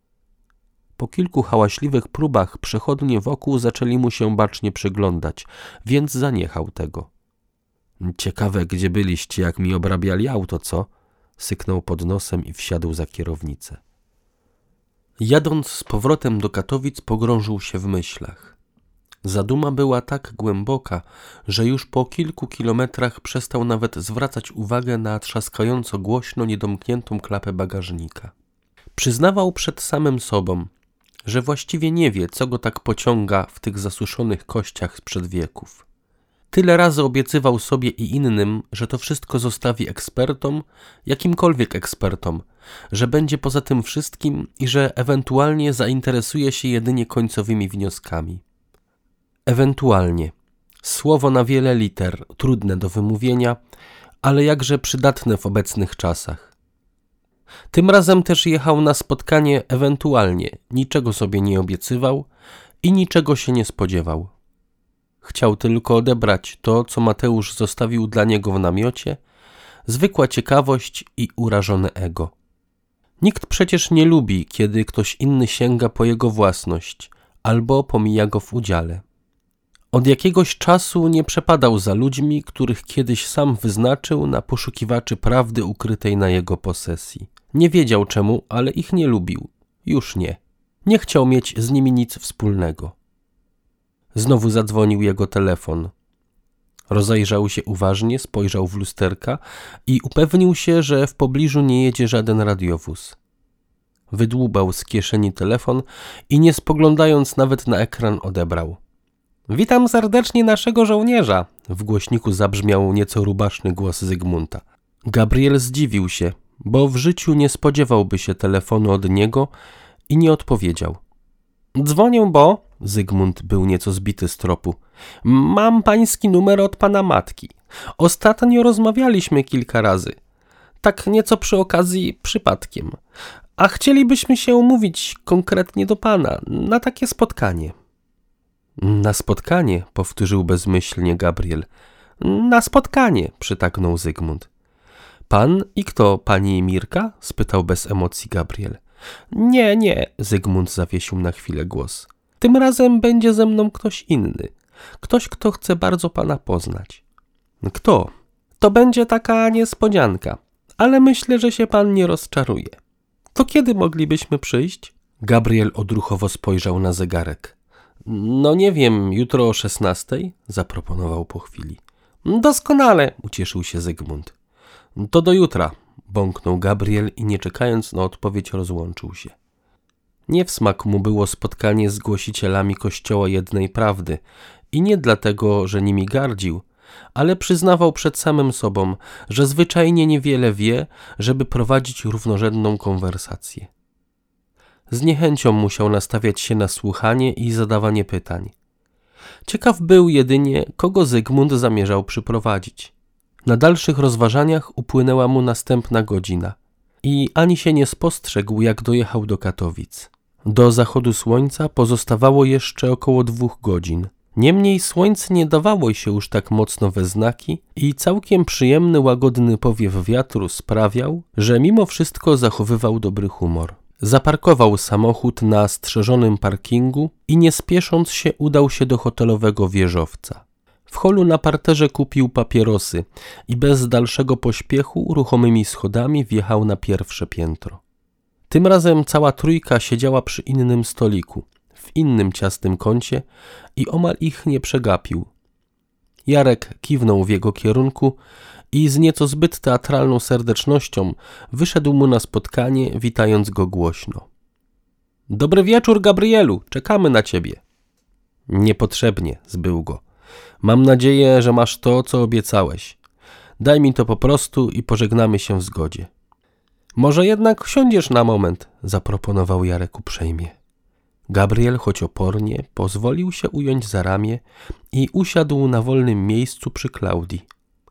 A: Po kilku hałaśliwych próbach przechodnie wokół zaczęli mu się bacznie przyglądać, więc zaniechał tego. Ciekawe, gdzie byliście, jak mi obrabiali auto, co? Syknął pod nosem i wsiadł za kierownicę. Jadąc z powrotem do Katowic, pogrążył się w myślach. Zaduma była tak głęboka, że już po kilku kilometrach przestał nawet zwracać uwagę na trzaskająco głośno niedomkniętą klapę bagażnika. Przyznawał przed samym sobą, że właściwie nie wie, co go tak pociąga w tych zasuszonych kościach sprzed wieków. Tyle razy obiecywał sobie i innym, że to wszystko zostawi ekspertom, jakimkolwiek ekspertom, że będzie poza tym wszystkim i że ewentualnie zainteresuje się jedynie końcowymi wnioskami. Ewentualnie. Słowo na wiele liter, trudne do wymówienia, ale jakże przydatne w obecnych czasach. Tym razem też jechał na spotkanie ewentualnie, niczego sobie nie obiecywał i niczego się nie spodziewał. Chciał tylko odebrać to, co Mateusz zostawił dla niego w namiocie, zwykła ciekawość i urażone ego. Nikt przecież nie lubi, kiedy ktoś inny sięga po jego własność albo pomija go w udziale. Od jakiegoś czasu nie przepadał za ludźmi, których kiedyś sam wyznaczył na poszukiwaczy prawdy ukrytej na jego posesji. Nie wiedział czemu, ale ich nie lubił. Już nie. Nie chciał mieć z nimi nic wspólnego. Znowu zadzwonił jego telefon. Rozejrzał się uważnie, spojrzał w lusterka i upewnił się, że w pobliżu nie jedzie żaden radiowóz. Wydłubał z kieszeni telefon i nie spoglądając nawet na ekran odebrał. Witam serdecznie naszego żołnierza, w głośniku zabrzmiał nieco rubaszny głos Zygmunta. Gabriel zdziwił się, bo w życiu nie spodziewałby się telefonu od niego i nie odpowiedział. Dzwonię, bo. Zygmunt był nieco zbity z tropu. Mam pański numer od pana matki. Ostatnio rozmawialiśmy kilka razy. Tak nieco przy okazji przypadkiem. A chcielibyśmy się umówić konkretnie do pana na takie spotkanie. Na spotkanie, powtórzył bezmyślnie Gabriel. Na spotkanie, przytaknął Zygmunt. Pan i kto, pani Mirka? spytał bez emocji Gabriel. Nie, nie, Zygmunt zawiesił na chwilę głos. Tym razem będzie ze mną ktoś inny. Ktoś, kto chce bardzo pana poznać. Kto? To będzie taka niespodzianka, ale myślę, że się pan nie rozczaruje. To kiedy moglibyśmy przyjść? Gabriel odruchowo spojrzał na zegarek. No nie wiem, jutro o szesnastej? zaproponował po chwili. Doskonale, ucieszył się Zygmunt. To do jutra, bąknął Gabriel i nie czekając na odpowiedź rozłączył się. Nie w smak mu było spotkanie z głosicielami Kościoła Jednej Prawdy i nie dlatego, że nimi gardził, ale przyznawał przed samym sobą, że zwyczajnie niewiele wie, żeby prowadzić równorzędną konwersację. Z niechęcią musiał nastawiać się na słuchanie i zadawanie pytań. Ciekaw był jedynie, kogo Zygmunt zamierzał przyprowadzić. Na dalszych rozważaniach upłynęła mu następna godzina i ani się nie spostrzegł, jak dojechał do Katowic. Do zachodu słońca pozostawało jeszcze około dwóch godzin. Niemniej słońce nie dawało się już tak mocno we znaki i całkiem przyjemny, łagodny powiew wiatru sprawiał, że mimo wszystko zachowywał dobry humor. Zaparkował samochód na strzeżonym parkingu i nie spiesząc się udał się do hotelowego wieżowca. W holu na parterze kupił papierosy i bez dalszego pośpiechu ruchomymi schodami wjechał na pierwsze piętro. Tym razem cała trójka siedziała przy innym stoliku, w innym ciasnym kącie i omal ich nie przegapił. Jarek kiwnął w jego kierunku i z nieco zbyt teatralną serdecznością wyszedł mu na spotkanie, witając go głośno. Dobry wieczór, Gabrielu, czekamy na ciebie. Niepotrzebnie, zbył go. Mam nadzieję, że masz to, co obiecałeś. Daj mi to po prostu i pożegnamy się w zgodzie. Może jednak siądziesz na moment, zaproponował Jarek uprzejmie. Gabriel, choć opornie, pozwolił się ująć za ramię i usiadł na wolnym miejscu przy Klaudii.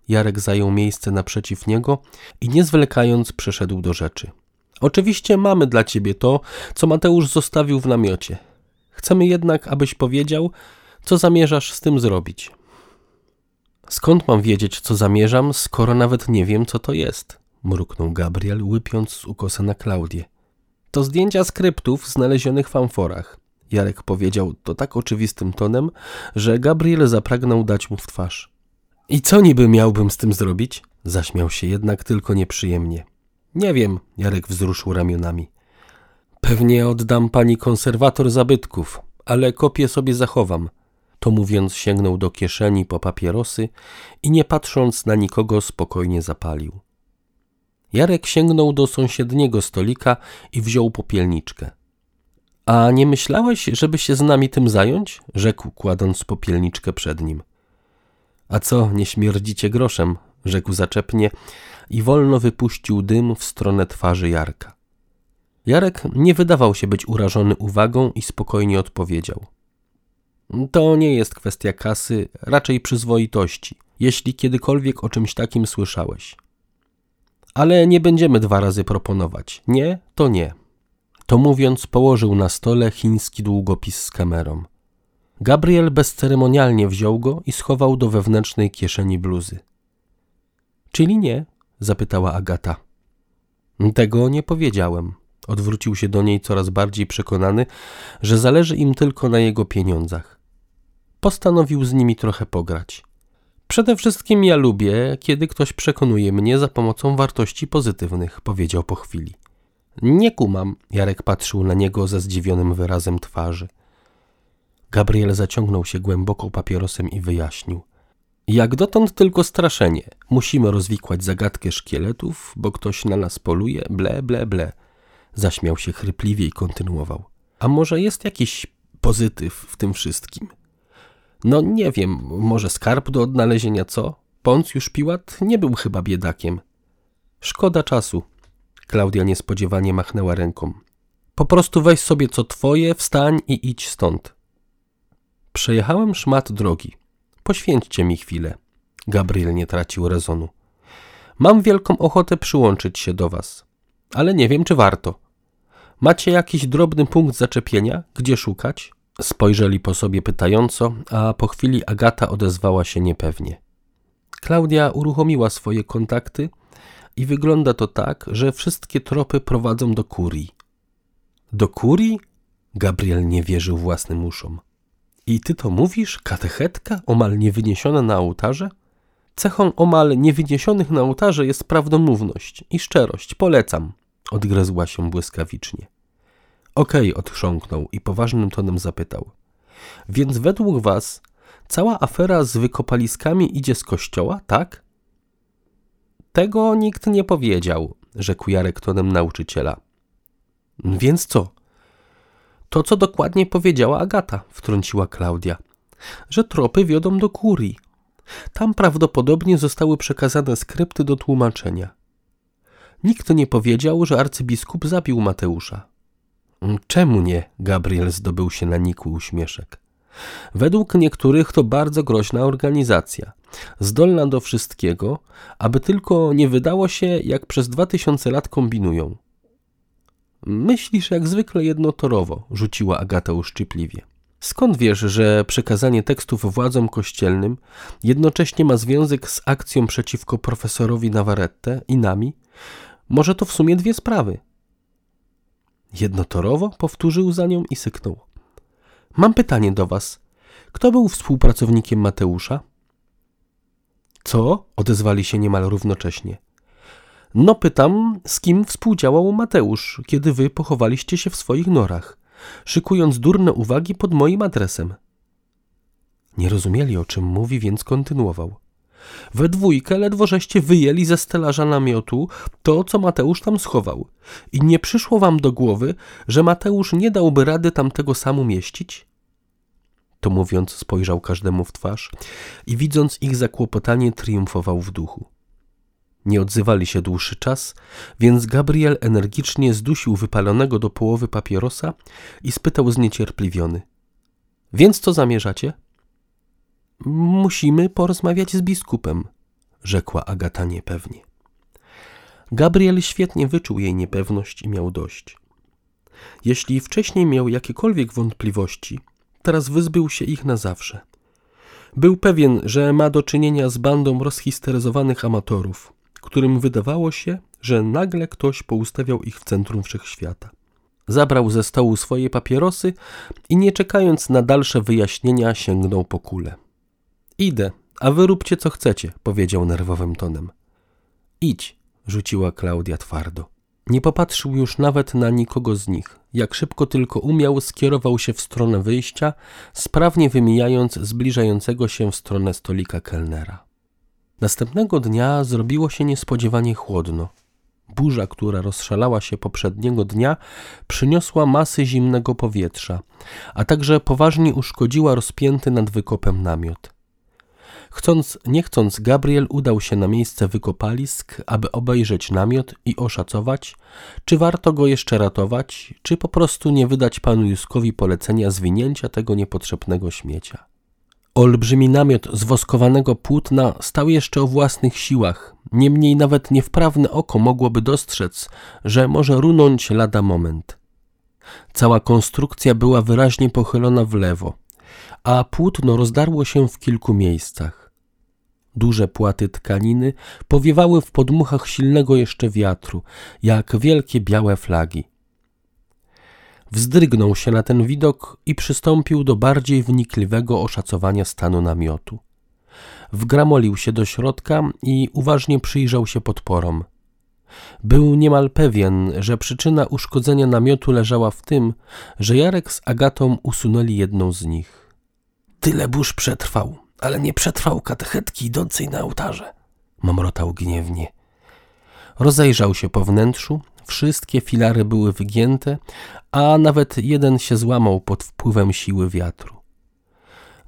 A: Jarek zajął miejsce naprzeciw niego i nie zwlekając przeszedł do rzeczy. Oczywiście mamy dla ciebie to, co Mateusz zostawił w namiocie. Chcemy jednak, abyś powiedział, co zamierzasz z tym zrobić. Skąd mam wiedzieć, co zamierzam, skoro nawet nie wiem, co to jest? mruknął Gabriel, łypiąc z ukosa na Klaudię. To zdjęcia skryptów znalezionych w amforach. Jarek powiedział to tak oczywistym tonem, że Gabriel zapragnął dać mu w twarz. I co niby miałbym z tym zrobić? Zaśmiał się jednak tylko nieprzyjemnie. Nie wiem, Jarek wzruszył ramionami. Pewnie oddam pani konserwator zabytków, ale kopię sobie zachowam. To mówiąc, sięgnął do kieszeni po papierosy i nie patrząc na nikogo spokojnie zapalił. Jarek sięgnął do sąsiedniego stolika i wziął popielniczkę. A nie myślałeś, żeby się z nami tym zająć? rzekł, kładąc popielniczkę przed nim. A co, nie śmierdzicie groszem? rzekł zaczepnie i wolno wypuścił dym w stronę twarzy Jarka. Jarek nie wydawał się być urażony uwagą i spokojnie odpowiedział. To nie jest kwestia kasy, raczej przyzwoitości, jeśli kiedykolwiek o czymś takim słyszałeś. Ale nie będziemy dwa razy proponować. Nie, to nie. To mówiąc, położył na stole chiński długopis z kamerą. Gabriel bezceremonialnie wziął go i schował do wewnętrznej kieszeni bluzy. Czyli nie? zapytała Agata. Tego nie powiedziałem. Odwrócił się do niej coraz bardziej przekonany, że zależy im tylko na jego pieniądzach. Postanowił z nimi trochę pograć. Przede wszystkim ja lubię, kiedy ktoś przekonuje mnie za pomocą wartości pozytywnych, powiedział po chwili. Nie kumam, Jarek patrzył na niego ze zdziwionym wyrazem twarzy. Gabriel zaciągnął się głęboko papierosem i wyjaśnił. Jak dotąd tylko straszenie. Musimy rozwikłać zagadkę szkieletów, bo ktoś na nas poluje, ble, ble, ble. Zaśmiał się chrypliwie i kontynuował. A może jest jakiś pozytyw w tym wszystkim? No nie wiem, może skarb do odnalezienia, co? Poncjusz Piłat nie był chyba biedakiem. Szkoda czasu. Klaudia niespodziewanie machnęła ręką. Po prostu weź sobie co twoje, wstań i idź stąd. Przejechałem szmat drogi. Poświęćcie mi chwilę. Gabriel nie tracił rezonu. Mam wielką ochotę przyłączyć się do was, ale nie wiem, czy warto. Macie jakiś drobny punkt zaczepienia, gdzie szukać? Spojrzeli po sobie pytająco, a po chwili Agata odezwała się niepewnie. Klaudia uruchomiła swoje kontakty i wygląda to tak, że wszystkie tropy prowadzą do kurii. Do kurii? Gabriel nie wierzył własnym uszom. I ty to mówisz, katechetka, omal niewyniesiona na ołtarze? Cechą omal niewyniesionych na ołtarze jest prawdomówność i szczerość, polecam, odgryzła się błyskawicznie. Okej, okay, odchrząknął i poważnym tonem zapytał. Więc według was cała afera z wykopaliskami idzie z kościoła, tak? Tego nikt nie powiedział, rzekł Jarek tonem nauczyciela. Więc co? To, co dokładnie powiedziała Agata, wtrąciła Klaudia, że tropy wiodą do kurii. Tam prawdopodobnie zostały przekazane skrypty do tłumaczenia. Nikt nie powiedział, że arcybiskup zabił Mateusza. Czemu nie? Gabriel zdobył się na nikły uśmieszek. Według niektórych to bardzo groźna organizacja, zdolna do wszystkiego, aby tylko nie wydało się, jak przez dwa tysiące lat kombinują. Myślisz jak zwykle jednotorowo, rzuciła Agata uszczypliwie. Skąd wiesz, że przekazanie tekstów władzom kościelnym jednocześnie ma związek z akcją przeciwko profesorowi Navarrete i nami? Może to w sumie dwie sprawy. Jednotorowo powtórzył za nią i syknął. Mam pytanie do was. Kto był współpracownikiem Mateusza? Co? odezwali się niemal równocześnie. No pytam, z kim współdziałał Mateusz, kiedy wy pochowaliście się w swoich norach, szykując durne uwagi pod moim adresem. Nie rozumieli, o czym mówi, więc kontynuował. We dwójkę ledwo żeście wyjęli ze stelaża namiotu to, co Mateusz tam schował. I nie przyszło wam do głowy, że Mateusz nie dałby rady tam tego samu mieścić? To mówiąc, spojrzał każdemu w twarz i widząc ich zakłopotanie, triumfował w duchu. Nie odzywali się dłuższy czas, więc Gabriel energicznie zdusił wypalonego do połowy papierosa i spytał zniecierpliwiony. Więc co zamierzacie? Musimy porozmawiać z biskupem, rzekła Agata niepewnie. Gabriel świetnie wyczuł jej niepewność i miał dość. Jeśli wcześniej miał jakiekolwiek wątpliwości, teraz wyzbył się ich na zawsze. Był pewien, że ma do czynienia z bandą rozhisteryzowanych amatorów, którym wydawało się, że nagle ktoś poustawiał ich w centrum wszechświata. Zabrał ze stołu swoje papierosy i nie czekając na dalsze wyjaśnienia sięgnął po kulę. Idę, a wy róbcie co chcecie, powiedział nerwowym tonem. Idź, rzuciła Klaudia twardo. Nie popatrzył już nawet na nikogo z nich. Jak szybko tylko umiał, skierował się w stronę wyjścia, sprawnie wymijając zbliżającego się w stronę stolika kelnera. Następnego dnia zrobiło się niespodziewanie chłodno. Burza, która rozszalała się poprzedniego dnia, przyniosła masy zimnego powietrza, a także poważnie uszkodziła rozpięty nad wykopem namiot. Chcąc, nie chcąc, Gabriel udał się na miejsce wykopalisk, aby obejrzeć namiot i oszacować, czy warto go jeszcze ratować, czy po prostu nie wydać panu Juskowi polecenia zwinięcia tego niepotrzebnego śmiecia. Olbrzymi namiot z woskowanego płótna stał jeszcze o własnych siłach, niemniej nawet niewprawne oko mogłoby dostrzec, że może runąć lada moment. Cała konstrukcja była wyraźnie pochylona w lewo, a płótno rozdarło się w kilku miejscach. Duże płaty tkaniny powiewały w podmuchach silnego jeszcze wiatru, jak wielkie białe flagi. Wzdrygnął się na ten widok i przystąpił do bardziej wnikliwego oszacowania stanu namiotu. Wgramolił się do środka i uważnie przyjrzał się podporom. Był niemal pewien, że przyczyna uszkodzenia namiotu leżała w tym, że Jarek z Agatą usunęli jedną z nich. Tyle burz przetrwał, ale nie przetrwał katechetki idącej na ołtarze. Mamrotał gniewnie. Rozejrzał się po wnętrzu, wszystkie filary były wygięte, a nawet jeden się złamał pod wpływem siły wiatru.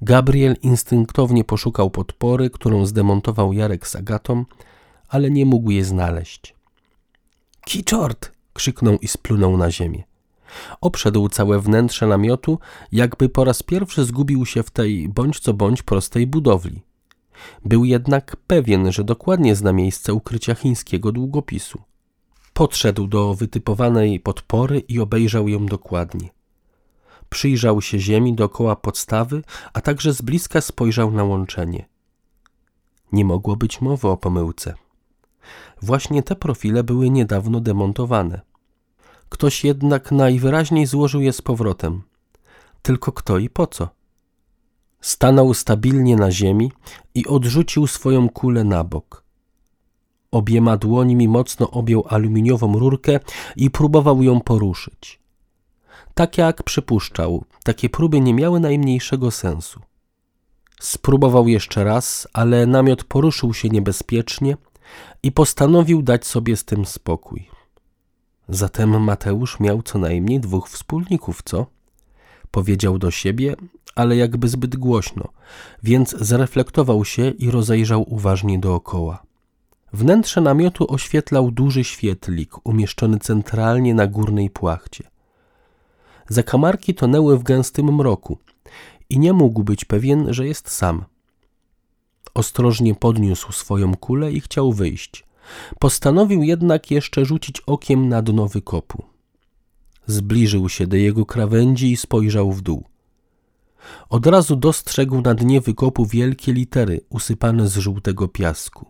A: Gabriel instynktownie poszukał podpory, którą zdemontował Jarek z Agatą, ale nie mógł jej znaleźć. Kiczort! krzyknął i splunął na ziemię. Obszedł całe wnętrze namiotu, jakby po raz pierwszy zgubił się w tej bądź co bądź prostej budowli. Był jednak pewien, że dokładnie zna miejsce ukrycia chińskiego długopisu. Podszedł do wytypowanej podpory i obejrzał ją dokładnie. Przyjrzał się ziemi dookoła podstawy, a także z bliska spojrzał na łączenie. Nie mogło być mowy o pomyłce. Właśnie te profile były niedawno demontowane. Ktoś jednak najwyraźniej złożył je z powrotem. Tylko kto i po co? Stanął stabilnie na ziemi i odrzucił swoją kulę na bok. Obiema dłońmi mocno objął aluminiową rurkę i próbował ją poruszyć. Tak jak przypuszczał, takie próby nie miały najmniejszego sensu. Spróbował jeszcze raz, ale namiot poruszył się niebezpiecznie i postanowił dać sobie z tym spokój. Zatem Mateusz miał co najmniej dwóch wspólników, co? Powiedział do siebie, ale jakby zbyt głośno, więc zreflektował się i rozejrzał uważnie dookoła. Wnętrze namiotu oświetlał duży świetlik umieszczony centralnie na górnej płachcie. Zakamarki tonęły w gęstym mroku i nie mógł być pewien, że jest sam. Ostrożnie podniósł swoją kulę i chciał wyjść. Postanowił jednak jeszcze rzucić okiem na dno wykopu. Zbliżył się do jego krawędzi i spojrzał w dół. Od razu dostrzegł na dnie wykopu wielkie litery usypane z żółtego piasku.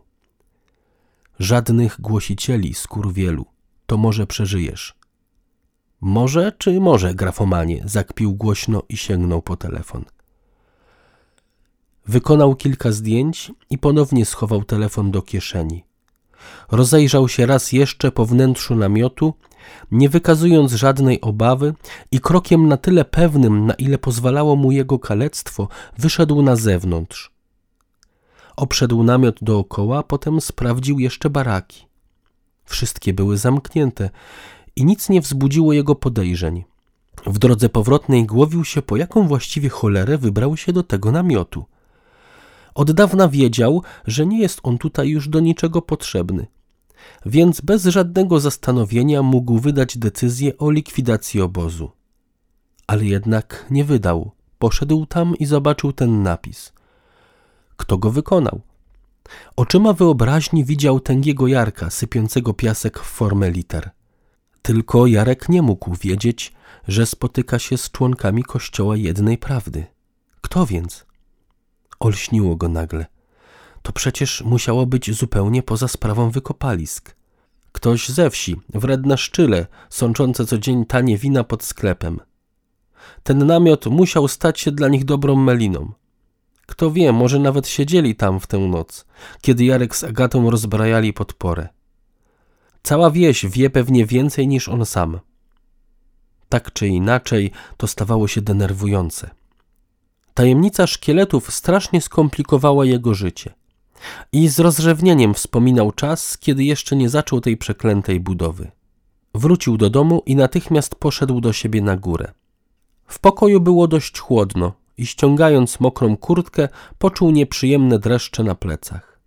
A: Żadnych głosicieli, skurwielu, to może przeżyjesz. Może czy może, grafomanie? Zakpił głośno i sięgnął po telefon. Wykonał kilka zdjęć i ponownie schował telefon do kieszeni. Rozejrzał się raz jeszcze po wnętrzu namiotu, nie wykazując żadnej obawy i krokiem na tyle pewnym, na ile pozwalało mu jego kalectwo, wyszedł na zewnątrz. Obszedł namiot dookoła, potem sprawdził jeszcze baraki. Wszystkie były zamknięte i nic nie wzbudziło jego podejrzeń. W drodze powrotnej głowił się, po jaką właściwie cholerę wybrał się do tego namiotu. Od dawna wiedział, że nie jest on tutaj już do niczego potrzebny, więc bez żadnego zastanowienia mógł wydać decyzję o likwidacji obozu. Ale jednak nie wydał. Poszedł tam i zobaczył ten napis. Kto go wykonał? Oczyma wyobraźni widział tęgiego Jarka sypiącego piasek w formę liter. Tylko Jarek nie mógł wiedzieć, że spotyka się z członkami kościoła jednej prawdy. Kto więc? Olśniło go nagle. To przecież musiało być zupełnie poza sprawą wykopalisk. Ktoś ze wsi, wredne szczyle, sączące co dzień tanie wina pod sklepem. Ten namiot musiał stać się dla nich dobrą meliną. Kto wie, może nawet siedzieli tam w tę noc, kiedy Jarek z Agatą rozbrajali podporę. Cała wieś wie pewnie więcej niż on sam. Tak czy inaczej, to stawało się denerwujące. Tajemnica szkieletów strasznie skomplikowała jego życie. I z rozrzewnieniem wspominał czas, kiedy jeszcze nie zaczął tej przeklętej budowy. Wrócił do domu i natychmiast poszedł do siebie na górę. W pokoju było dość chłodno i ściągając mokrą kurtkę, poczuł nieprzyjemne dreszcze na plecach.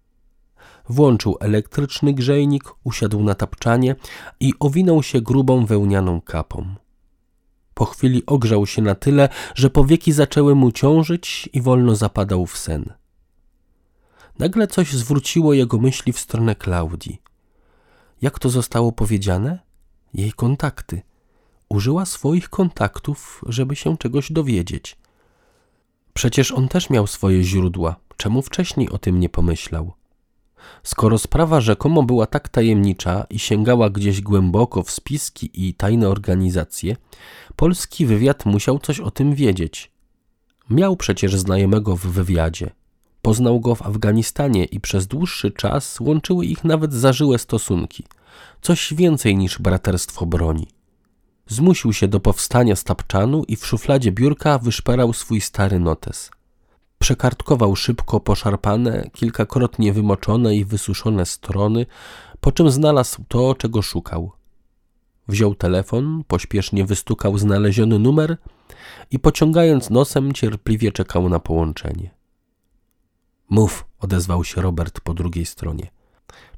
A: Włączył elektryczny grzejnik, usiadł na tapczanie i owinął się grubą wełnianą kapą. Po chwili ogrzał się na tyle, że powieki zaczęły mu ciążyć i wolno zapadał w sen. Nagle coś zwróciło jego myśli w stronę Klaudii. Jak to zostało powiedziane? Jej kontakty. Użyła swoich kontaktów, żeby się czegoś dowiedzieć. Przecież on też miał swoje źródła. Czemu wcześniej o tym nie pomyślał? Skoro sprawa rzekomo była tak tajemnicza i sięgała gdzieś głęboko w spiski i tajne organizacje, polski wywiad musiał coś o tym wiedzieć. Miał przecież znajomego w wywiadzie. Poznał go w Afganistanie i przez dłuższy czas łączyły ich nawet zażyłe stosunki. Coś więcej niż braterstwo broni. Zmusił się do powstania z tapczanu i w szufladzie biurka wyszperał swój stary notes. Przekartkował szybko poszarpane, kilkakrotnie wymoczone i wysuszone strony, po czym znalazł to, czego szukał. Wziął telefon, pośpiesznie wystukał znaleziony numer i pociągając nosem cierpliwie czekał na połączenie. Mów, odezwał się Robert po drugiej stronie.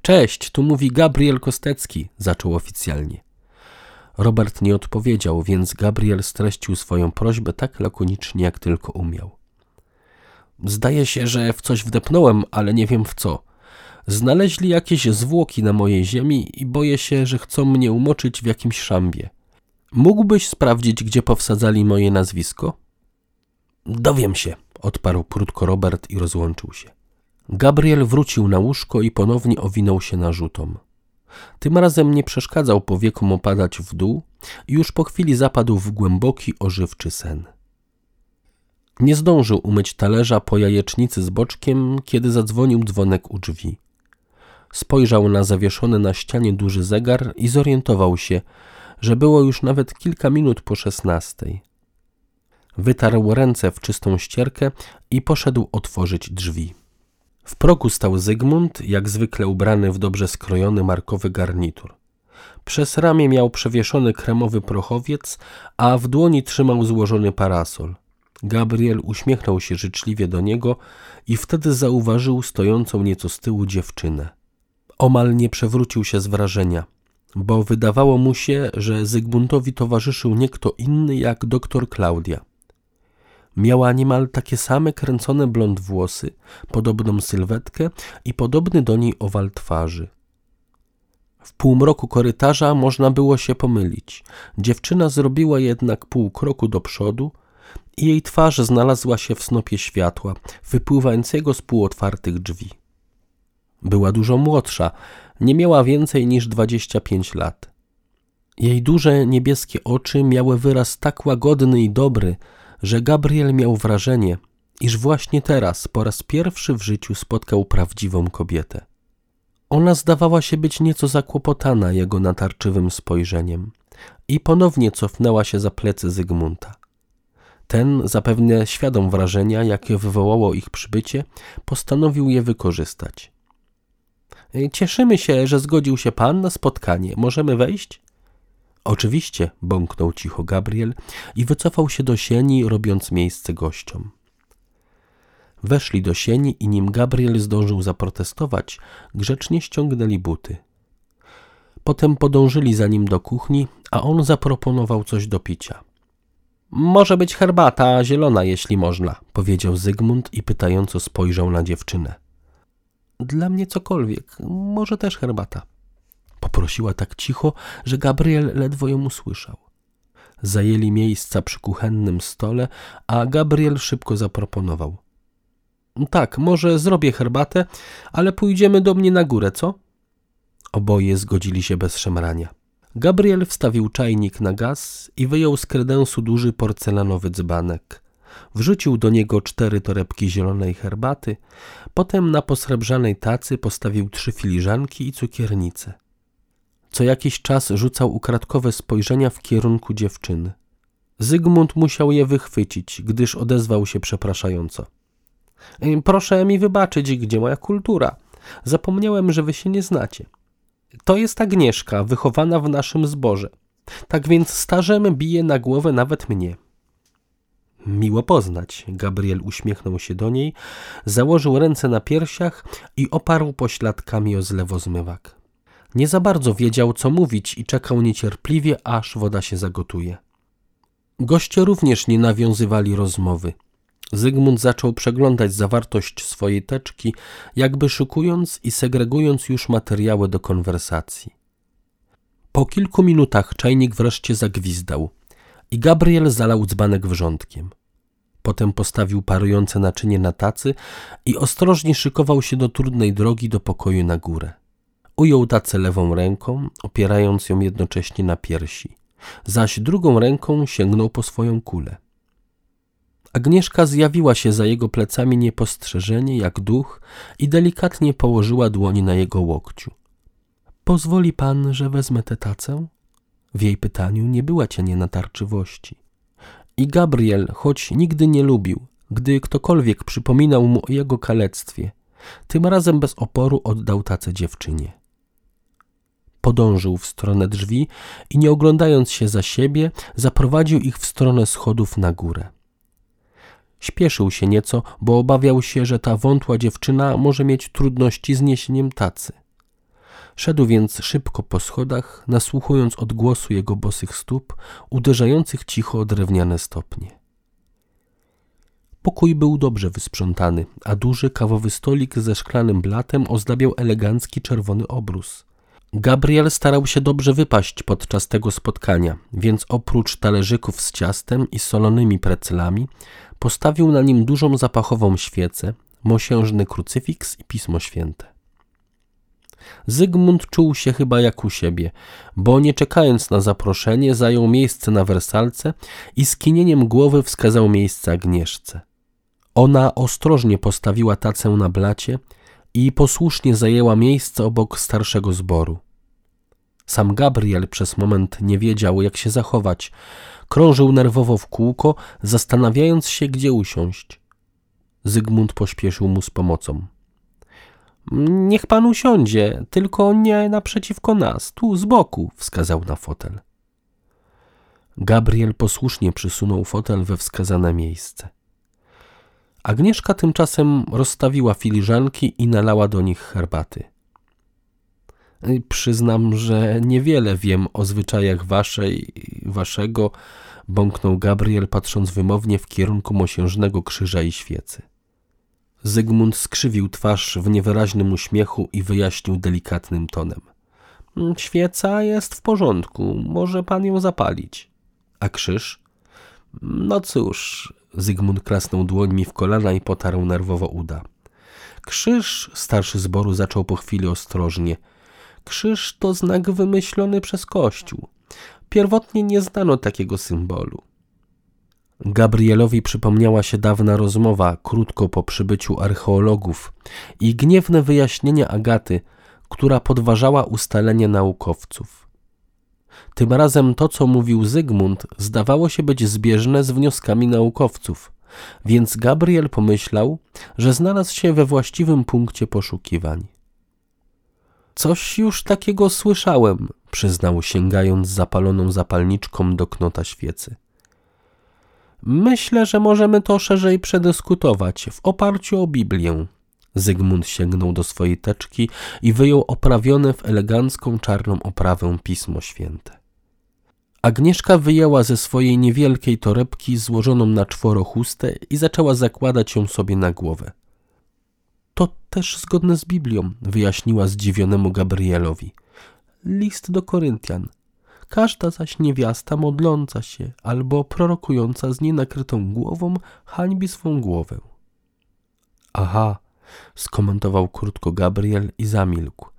A: Cześć, tu mówi Gabriel Kostecki, zaczął oficjalnie. Robert nie odpowiedział, więc Gabriel streścił swoją prośbę tak lakonicznie, jak tylko umiał. Zdaje się, że w coś wdepnąłem, ale nie wiem w co. Znaleźli jakieś zwłoki na mojej ziemi i boję się, że chcą mnie umoczyć w jakimś szambie. Mógłbyś sprawdzić, gdzie powsadzali moje nazwisko? Dowiem się, odparł krótko Robert i rozłączył się. Gabriel wrócił na łóżko i ponownie owinął się narzutom. Tym razem nie przeszkadzał powiekom opadać w dół i już po chwili zapadł w głęboki, ożywczy sen. Nie zdążył umyć talerza po jajecznicy z boczkiem, kiedy zadzwonił dzwonek u drzwi. Spojrzał na zawieszony na ścianie duży zegar i zorientował się, że było już nawet kilka minut po szesnastej. Wytarł ręce w czystą ścierkę i poszedł otworzyć drzwi. W progu stał Zygmunt, jak zwykle ubrany w dobrze skrojony markowy garnitur. Przez ramię miał przewieszony kremowy prochowiec, a w dłoni trzymał złożony parasol. Gabriel uśmiechnął się życzliwie do niego i wtedy zauważył stojącą nieco z tyłu dziewczynę. Omal nie przewrócił się z wrażenia, bo wydawało mu się, że Zygmuntowi towarzyszył nie kto inny jak doktor Klaudia. Miała niemal takie same kręcone blond włosy, podobną sylwetkę i podobny do niej owal twarzy. W półmroku korytarza można było się pomylić. Dziewczyna zrobiła jednak pół kroku do przodu i jej twarz znalazła się w snopie światła, wypływającego z półotwartych drzwi. Była dużo młodsza, nie miała więcej niż dwadzieścia pięć lat. Jej duże niebieskie oczy miały wyraz tak łagodny i dobry, że Gabriel miał wrażenie, iż właśnie teraz po raz pierwszy w życiu spotkał prawdziwą kobietę. Ona zdawała się być nieco zakłopotana jego natarczywym spojrzeniem i ponownie cofnęła się za plecy Zygmunta. Ten, zapewne świadom wrażenia, jakie wywołało ich przybycie, postanowił je wykorzystać. Cieszymy się, że zgodził się pan na spotkanie. Możemy wejść? Oczywiście, bąknął cicho Gabriel i wycofał się do sieni, robiąc miejsce gościom. Weszli do sieni i nim Gabriel zdążył zaprotestować, grzecznie ściągnęli buty. Potem podążyli za nim do kuchni, a on zaproponował coś do picia. Może być herbata zielona, jeśli można, powiedział Zygmunt i pytająco spojrzał na dziewczynę. Dla mnie cokolwiek, może też herbata. Poprosiła tak cicho, że Gabriel ledwo ją usłyszał. Zajęli miejsca przy kuchennym stole, a Gabriel szybko zaproponował. Tak, może zrobię herbatę, ale pójdziemy do mnie na górę, co? Oboje zgodzili się bez szemrania. Gabriel wstawił czajnik na gaz i wyjął z kredensu duży porcelanowy dzbanek. Wrzucił do niego cztery torebki zielonej herbaty, potem na posrebrzanej tacy postawił trzy filiżanki i cukiernicę. Co jakiś czas rzucał ukradkowe spojrzenia w kierunku dziewczyny. Zygmunt musiał je wychwycić, gdyż odezwał się przepraszająco. Proszę mi wybaczyć, gdzie moja kultura. Zapomniałem, że wy się nie znacie. To jest Agnieszka, wychowana w naszym zborze. Tak więc starzem bije na głowę nawet mnie. Miło poznać. Gabriel uśmiechnął się do niej, założył ręce na piersiach i oparł pośladkami o zlewozmywak. Nie za bardzo wiedział, co mówić i czekał niecierpliwie, aż woda się zagotuje. Goście również nie nawiązywali rozmowy. Zygmunt zaczął przeglądać zawartość swojej teczki, jakby szukując i segregując już materiały do konwersacji. Po kilku minutach czajnik wreszcie zagwizdał i Gabriel zalał dzbanek wrzątkiem. Potem postawił parujące naczynie na tacy i ostrożnie szykował się do trudnej drogi do pokoju na górę. Ujął tacę lewą ręką, opierając ją jednocześnie na piersi, zaś drugą ręką sięgnął po swoją kulę. Agnieszka zjawiła się za jego plecami niepostrzeżenie jak duch i delikatnie położyła dłoń na jego łokciu. Pozwoli pan, że wezmę tę tacę? W jej pytaniu nie była cienie natarczywości. I Gabriel, choć nigdy nie lubił, gdy ktokolwiek przypominał mu o jego kalectwie, tym razem bez oporu oddał tacę dziewczynie. Podążył w stronę drzwi i nie oglądając się za siebie, zaprowadził ich w stronę schodów na górę. Śpieszył się nieco, bo obawiał się, że ta wątła dziewczyna może mieć trudności z niesieniem tacy. Szedł więc szybko po schodach, nasłuchując odgłosu jego bosych stóp, uderzających cicho o drewniane stopnie. Pokój był dobrze wysprzątany, a duży kawowy stolik ze szklanym blatem ozdabiał elegancki czerwony obrus. Gabriel starał się dobrze wypaść podczas tego spotkania, więc oprócz talerzyków z ciastem i solonymi precelami, postawił na nim dużą zapachową świecę, mosiężny krucyfiks i pismo święte. Zygmunt czuł się chyba jak u siebie, bo nie czekając na zaproszenie, zajął miejsce na wersalce i skinieniem głowy wskazał miejsce Agnieszce. Ona ostrożnie postawiła tacę na blacie i posłusznie zajęła miejsce obok starszego zboru. Sam Gabriel przez moment nie wiedział, jak się zachować. Krążył nerwowo w kółko, zastanawiając się, gdzie usiąść. Zygmunt pośpieszył mu z pomocą. Niech pan usiądzie, tylko nie naprzeciwko nas, tu z boku, wskazał na fotel. Gabriel posłusznie przysunął fotel we wskazane miejsce. Agnieszka tymczasem rozstawiła filiżanki i nalała do nich herbaty. Przyznam, że niewiele wiem o zwyczajach waszej, waszego, bąknął Gabriel, patrząc wymownie w kierunku mosiężnego krzyża i świecy. Zygmunt skrzywił twarz w niewyraźnym uśmiechu i wyjaśnił delikatnym tonem. Świeca jest w porządku, może pan ją zapalić. A krzyż? No cóż, Zygmunt klasnął dłońmi w kolana i potarł nerwowo uda. Krzyż, starszy zboru zaczął po chwili ostrożnie. Krzyż to znak wymyślony przez Kościół. Pierwotnie nie znano takiego symbolu. Gabrielowi przypomniała się dawna rozmowa krótko po przybyciu archeologów i gniewne wyjaśnienia Agaty, która podważała ustalenie naukowców. Tym razem to, co mówił Zygmunt, zdawało się być zbieżne z wnioskami naukowców, więc Gabriel pomyślał, że znalazł się we właściwym punkcie poszukiwań. Coś już takiego słyszałem, przyznał, sięgając zapaloną zapalniczką do knota świecy. Myślę, że możemy to szerzej przedyskutować w oparciu o Biblię. Zygmunt sięgnął do swojej teczki i wyjął oprawione w elegancką czarną oprawę Pismo Święte. Agnieszka wyjęła ze swojej niewielkiej torebki złożoną na czworo chustę i zaczęła zakładać ją sobie na głowę. To też zgodne z Biblią, wyjaśniła zdziwionemu Gabrielowi. List do Koryntian. Każda zaś niewiasta modląca się albo prorokująca z nienakrytą głową hańbi swą głowę. Aha, skomentował krótko Gabriel i zamilkł,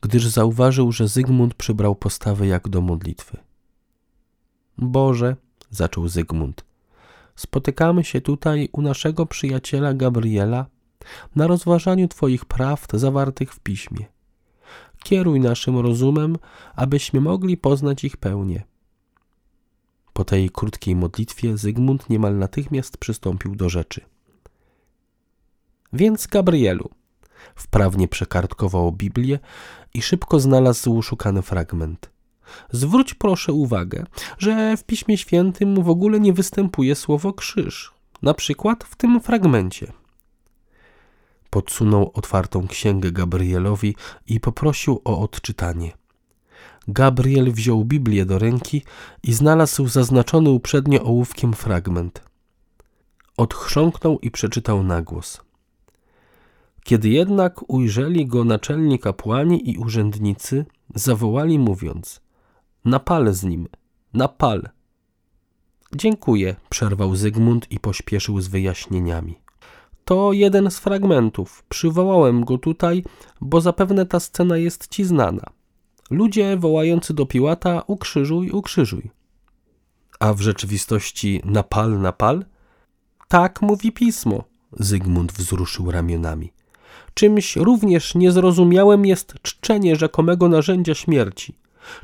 A: gdyż zauważył, że Zygmunt przybrał postawę jak do modlitwy. Boże, zaczął Zygmunt, spotykamy się tutaj u naszego przyjaciela Gabriela na rozważaniu Twoich prawd zawartych w piśmie. Kieruj naszym rozumem, abyśmy mogli poznać ich pełnię. Po tej krótkiej modlitwie Zygmunt niemal natychmiast przystąpił do rzeczy. Więc Gabrielu wprawnie przekartkował Biblię i szybko znalazł szukany fragment. Zwróć proszę uwagę, że w Piśmie Świętym w ogóle nie występuje słowo krzyż, na przykład w tym fragmencie. Podsunął otwartą księgę Gabrielowi i poprosił o odczytanie. Gabriel wziął Biblię do ręki i znalazł zaznaczony uprzednio ołówkiem fragment. Odchrząknął i przeczytał na głos. Kiedy jednak ujrzeli go naczelni kapłani i urzędnicy, zawołali mówiąc: Napal z nim, napal. Dziękuję, przerwał Zygmunt i pośpieszył z wyjaśnieniami. To jeden z fragmentów. Przywołałem go tutaj, bo zapewne ta scena jest ci znana. Ludzie wołający do Piłata: Ukrzyżuj, ukrzyżuj. A w rzeczywistości napal, napal? Tak mówi pismo. Zygmunt wzruszył ramionami. Czymś również niezrozumiałym jest czczenie rzekomego narzędzia śmierci.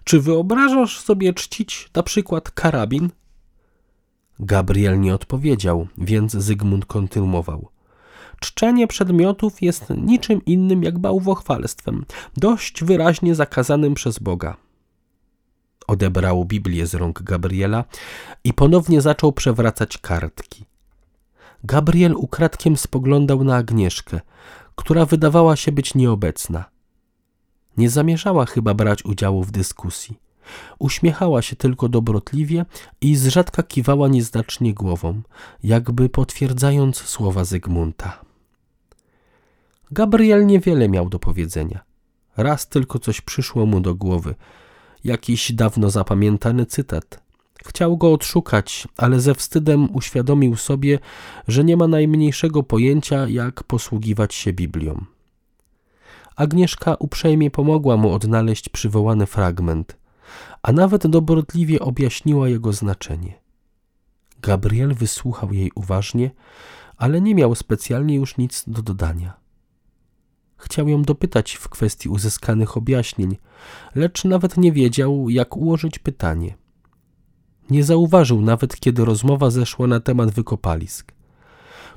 A: Czy wyobrażasz sobie czcić na przykład karabin? Gabriel nie odpowiedział, więc Zygmunt kontynuował. Czczenie przedmiotów jest niczym innym jak bałwochwalstwem, dość wyraźnie zakazanym przez Boga. Odebrał Biblię z rąk Gabriela i ponownie zaczął przewracać kartki. Gabriel ukradkiem spoglądał na Agnieszkę, która wydawała się być nieobecna. Nie zamierzała chyba brać udziału w dyskusji. Uśmiechała się tylko dobrotliwie i z rzadka kiwała nieznacznie głową, jakby potwierdzając słowa Zygmunta. Gabriel niewiele miał do powiedzenia. Raz tylko coś przyszło mu do głowy. Jakiś dawno zapamiętany cytat. Chciał go odszukać, ale ze wstydem uświadomił sobie, że nie ma najmniejszego pojęcia, jak posługiwać się Biblią. Agnieszka uprzejmie pomogła mu odnaleźć przywołany fragment, a nawet dobrotliwie objaśniła jego znaczenie. Gabriel wysłuchał jej uważnie, ale nie miał specjalnie już nic do dodania. Chciał ją dopytać w kwestii uzyskanych objaśnień, lecz nawet nie wiedział, jak ułożyć pytanie. Nie zauważył nawet, kiedy rozmowa zeszła na temat wykopalisk.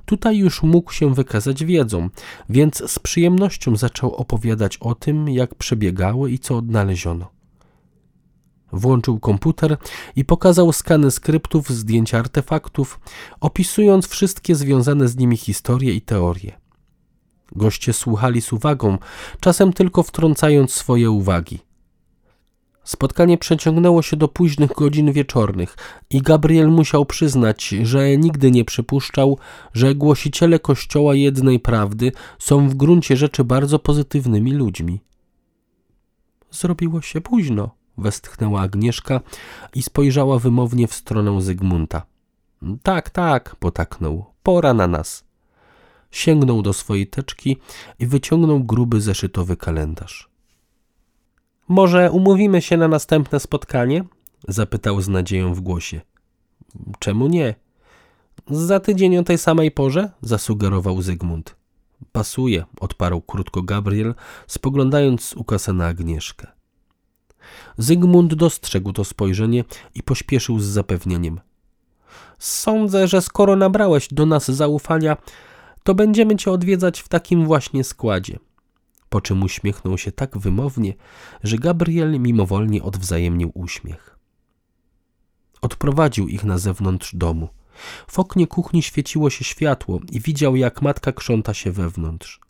A: Tutaj już mógł się wykazać wiedzą, więc z przyjemnością zaczął opowiadać o tym, jak przebiegały i co odnaleziono. Włączył komputer i pokazał skany skryptów, zdjęcia artefaktów, opisując wszystkie związane z nimi historie i teorie. Goście słuchali z uwagą, czasem tylko wtrącając swoje uwagi. Spotkanie przeciągnęło się do późnych godzin wieczornych i Gabriel musiał przyznać, że nigdy nie przypuszczał, że głosiciele Kościoła jednej prawdy są w gruncie rzeczy bardzo pozytywnymi ludźmi. Zrobiło się późno, westchnęła Agnieszka i spojrzała wymownie w stronę Zygmunta. Tak, tak, potaknął, pora na nas. Sięgnął do swojej teczki i wyciągnął gruby zeszytowy kalendarz. Może umówimy się na następne spotkanie? Zapytał z nadzieją w głosie. Czemu nie? Za tydzień o tej samej porze? Zasugerował Zygmunt. Pasuje, odparł krótko Gabriel, spoglądając z ukasa na Agnieszkę. Zygmunt dostrzegł to spojrzenie i pośpieszył z zapewnieniem. Sądzę, że skoro nabrałeś do nas zaufania, to będziemy cię odwiedzać w takim właśnie składzie. Po czym uśmiechnął się tak wymownie, że Gabriel mimowolnie odwzajemnił uśmiech. Odprowadził ich na zewnątrz domu. W oknie kuchni świeciło się światło i widział, jak matka krząta się wewnątrz.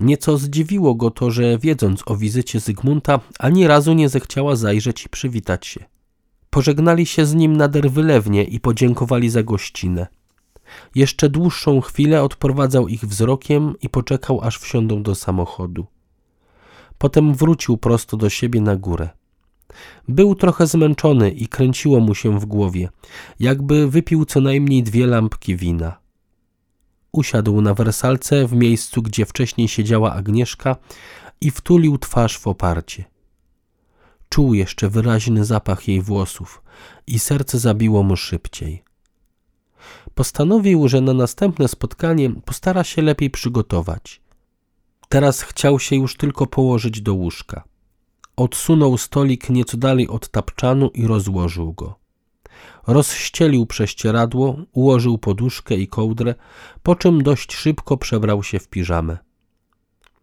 A: Nieco zdziwiło go to, że wiedząc o wizycie Zygmunta, ani razu nie zechciała zajrzeć i przywitać się. Pożegnali się z nim nader wylewnie i podziękowali za gościnę. Jeszcze dłuższą chwilę odprowadzał ich wzrokiem i poczekał, aż wsiądą do samochodu. Potem wrócił prosto do siebie na górę. Był trochę zmęczony i kręciło mu się w głowie, jakby wypił co najmniej dwie lampki wina. Usiadł na wersalce w miejscu, gdzie wcześniej siedziała Agnieszka i wtulił twarz w oparcie. Czuł jeszcze wyraźny zapach jej włosów i serce zabiło mu szybciej. Postanowił, że na następne spotkanie postara się lepiej przygotować. Teraz chciał się już tylko położyć do łóżka. Odsunął stolik nieco dalej od tapczanu i rozłożył go. Rozścielił prześcieradło, ułożył poduszkę i kołdrę, po czym dość szybko przebrał się w piżamę.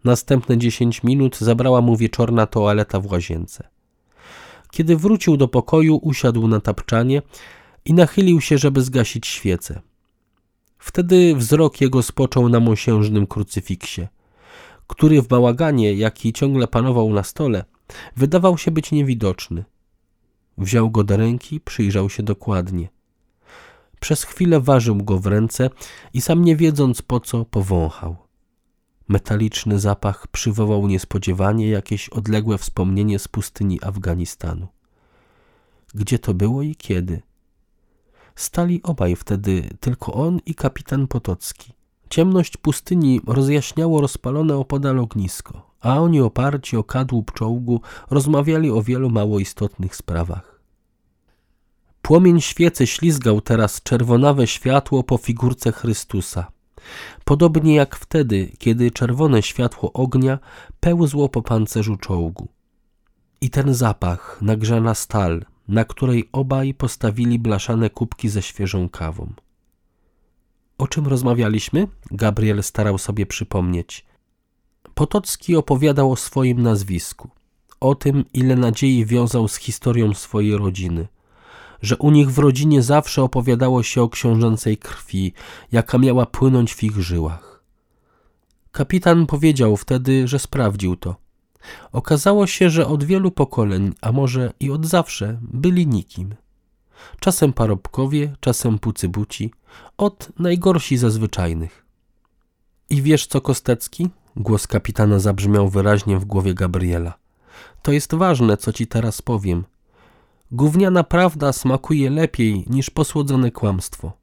A: Następne dziesięć minut zabrała mu wieczorna toaleta w łazience. Kiedy wrócił do pokoju, usiadł na tapczanie i nachylił się, żeby zgasić świecę. Wtedy wzrok jego spoczął na mosiężnym krucyfiksie, który w bałaganie, jaki ciągle panował na stole, wydawał się być niewidoczny. Wziął go do ręki, przyjrzał się dokładnie. Przez chwilę ważył go w ręce i sam nie wiedząc po co powąchał. Metaliczny zapach przywołał niespodziewanie jakieś odległe wspomnienie z pustyni Afganistanu. Gdzie to było i kiedy? Stali obaj wtedy, tylko on i kapitan Potocki. Ciemność pustyni rozjaśniało rozpalone opodal ognisko, a oni oparci o kadłub czołgu rozmawiali o wielu mało istotnych sprawach. Płomień świecy ślizgał teraz czerwonawe światło po figurce Chrystusa, podobnie jak wtedy, kiedy czerwone światło ognia pełzło po pancerzu czołgu. I ten zapach, nagrzana stal, na której obaj postawili blaszane kubki ze świeżą kawą. O czym rozmawialiśmy? Gabriel starał sobie przypomnieć. Potocki opowiadał o swoim nazwisku, o tym, ile nadziei wiązał z historią swojej rodziny, że u nich w rodzinie zawsze opowiadało się o książęcej krwi, jaka miała płynąć w ich żyłach. Kapitan powiedział wtedy, że sprawdził to. Okazało się, że od wielu pokoleń, a może i od zawsze, byli nikim. Czasem parobkowie, czasem pucybuci, od najgorsi ze zwyczajnych. I wiesz co, Kostecki? Głos kapitana zabrzmiał wyraźnie w głowie Gabriela. To jest ważne, co ci teraz powiem. Gówniana prawda smakuje lepiej niż posłodzone kłamstwo.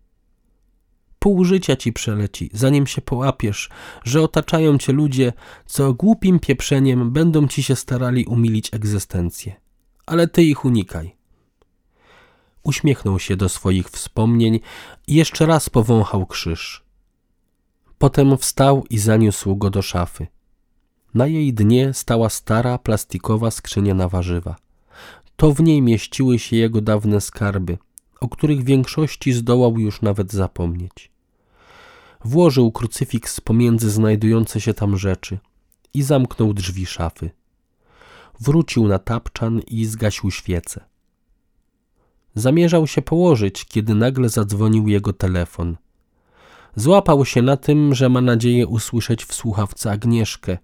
A: Pół życia ci przeleci, zanim się połapiesz, że otaczają cię ludzie, co głupim pieprzeniem będą ci się starali umilić egzystencję. Ale ty ich unikaj. Uśmiechnął się do swoich wspomnień i jeszcze raz powąchał krzyż. Potem wstał i zaniósł go do szafy. Na jej dnie stała stara, plastikowa skrzynia na warzywa. To w niej mieściły się jego dawne skarby, o których większości zdołał już nawet zapomnieć. Włożył krucyfiks pomiędzy znajdujące się tam rzeczy i zamknął drzwi szafy. Wrócił na tapczan i zgasił świecę. Zamierzał się położyć, kiedy nagle zadzwonił jego telefon. Złapał się na tym, że ma nadzieję usłyszeć w słuchawce Agnieszkę.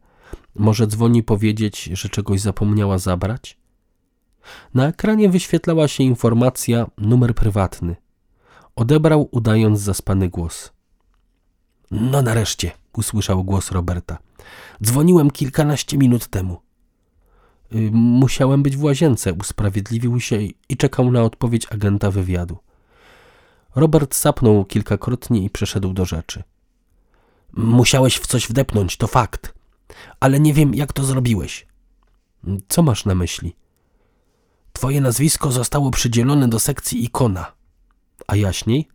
A: Może dzwoni powiedzieć, że czegoś zapomniała zabrać? Na ekranie wyświetlała się informacja numer prywatny. Odebrał, udając zaspany głos. No nareszcie, usłyszał głos Roberta. Dzwoniłem kilkanaście minut temu. Y, musiałem być w łazience, usprawiedliwił się i czekał na odpowiedź agenta wywiadu. Robert sapnął kilkakrotnie i przeszedł do rzeczy. Musiałeś w coś wdepnąć, to fakt. Ale nie wiem, jak to zrobiłeś. Co masz na myśli?
B: Twoje nazwisko zostało przydzielone do sekcji ikona.
A: A jaśniej?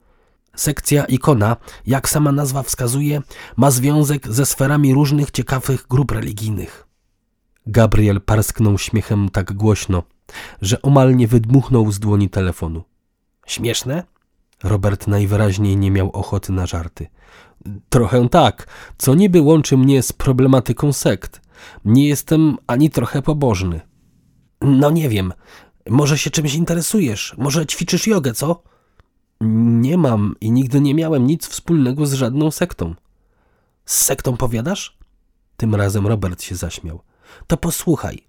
B: Sekcja ikona, jak sama nazwa wskazuje, ma związek ze sferami różnych ciekawych grup religijnych.
A: Gabriel parsknął śmiechem tak głośno, że omal nie wydmuchnął z dłoni telefonu.
B: Śmieszne?
A: Robert najwyraźniej nie miał ochoty na żarty. Trochę tak, co niby łączy mnie z problematyką sekt. Nie jestem ani trochę pobożny.
B: No nie wiem. Może się czymś interesujesz? Może ćwiczysz jogę, co?
A: Nie mam i nigdy nie miałem nic wspólnego z żadną sektą.
B: Z sektą powiadasz?
A: Tym razem Robert się zaśmiał.
B: To posłuchaj.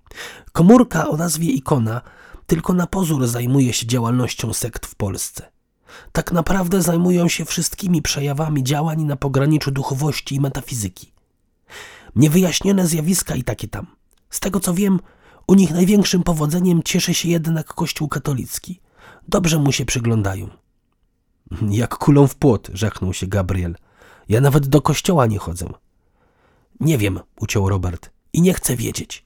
B: Komórka o nazwie Ikona tylko na pozór zajmuje się działalnością sekt w Polsce. Tak naprawdę zajmują się wszystkimi przejawami działań na pograniczu duchowości i metafizyki. Niewyjaśnione zjawiska i takie tam. Z tego co wiem, u nich największym powodzeniem cieszy się jednak Kościół katolicki. Dobrze mu się przyglądają.
A: Jak kulą w płot, żachnął się Gabriel. Ja nawet do kościoła nie chodzę.
B: Nie wiem, uciął Robert. I nie chcę wiedzieć.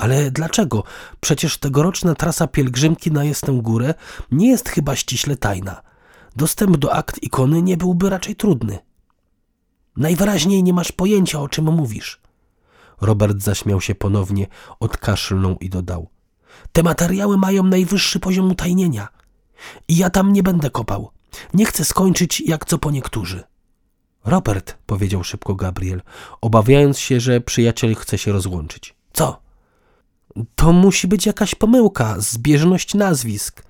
B: Ale dlaczego? Przecież tegoroczna trasa pielgrzymki na Jestę Górę nie jest chyba ściśle tajna. Dostęp do akt ikony nie byłby raczej trudny. Najwyraźniej nie masz pojęcia, o czym mówisz.
A: Robert zaśmiał się ponownie, odkaszlnął i dodał.
B: Te materiały mają najwyższy poziom utajnienia. I ja tam nie będę kopał. Nie chcę skończyć jak co po niektórzy.
A: Robert, powiedział szybko Gabriel, obawiając się, że przyjaciel chce się rozłączyć.
B: Co?
A: To musi być jakaś pomyłka, zbieżność nazwisk.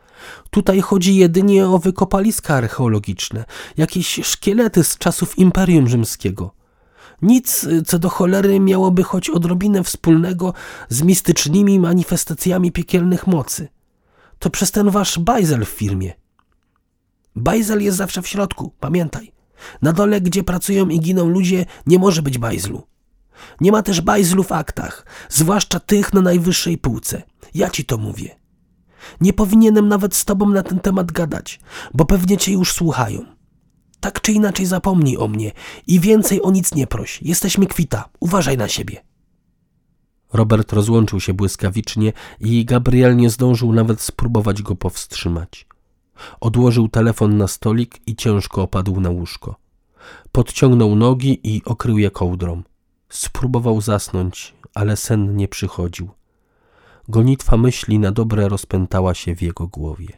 A: Tutaj chodzi jedynie o wykopaliska archeologiczne, jakieś szkielety z czasów Imperium Rzymskiego. Nic, co do cholery miałoby choć odrobinę wspólnego z mistycznymi manifestacjami piekielnych mocy. To przez ten wasz bajzel w firmie.
B: Bajzel jest zawsze w środku, pamiętaj. Na dole, gdzie pracują i giną ludzie, nie może być bajzlu. Nie ma też bajzlu w aktach, zwłaszcza tych na najwyższej półce. Ja ci to mówię. Nie powinienem nawet z tobą na ten temat gadać, bo pewnie cię już słuchają. Tak czy inaczej zapomnij o mnie i więcej o nic nie proś. Jesteśmy kwita. Uważaj na siebie.
A: Robert rozłączył się błyskawicznie i Gabriel nie zdążył nawet spróbować go powstrzymać. Odłożył telefon na stolik i ciężko opadł na łóżko. Podciągnął nogi i okrył je kołdrą. Spróbował zasnąć, ale sen nie przychodził. Gonitwa myśli na dobre rozpętała się w jego głowie.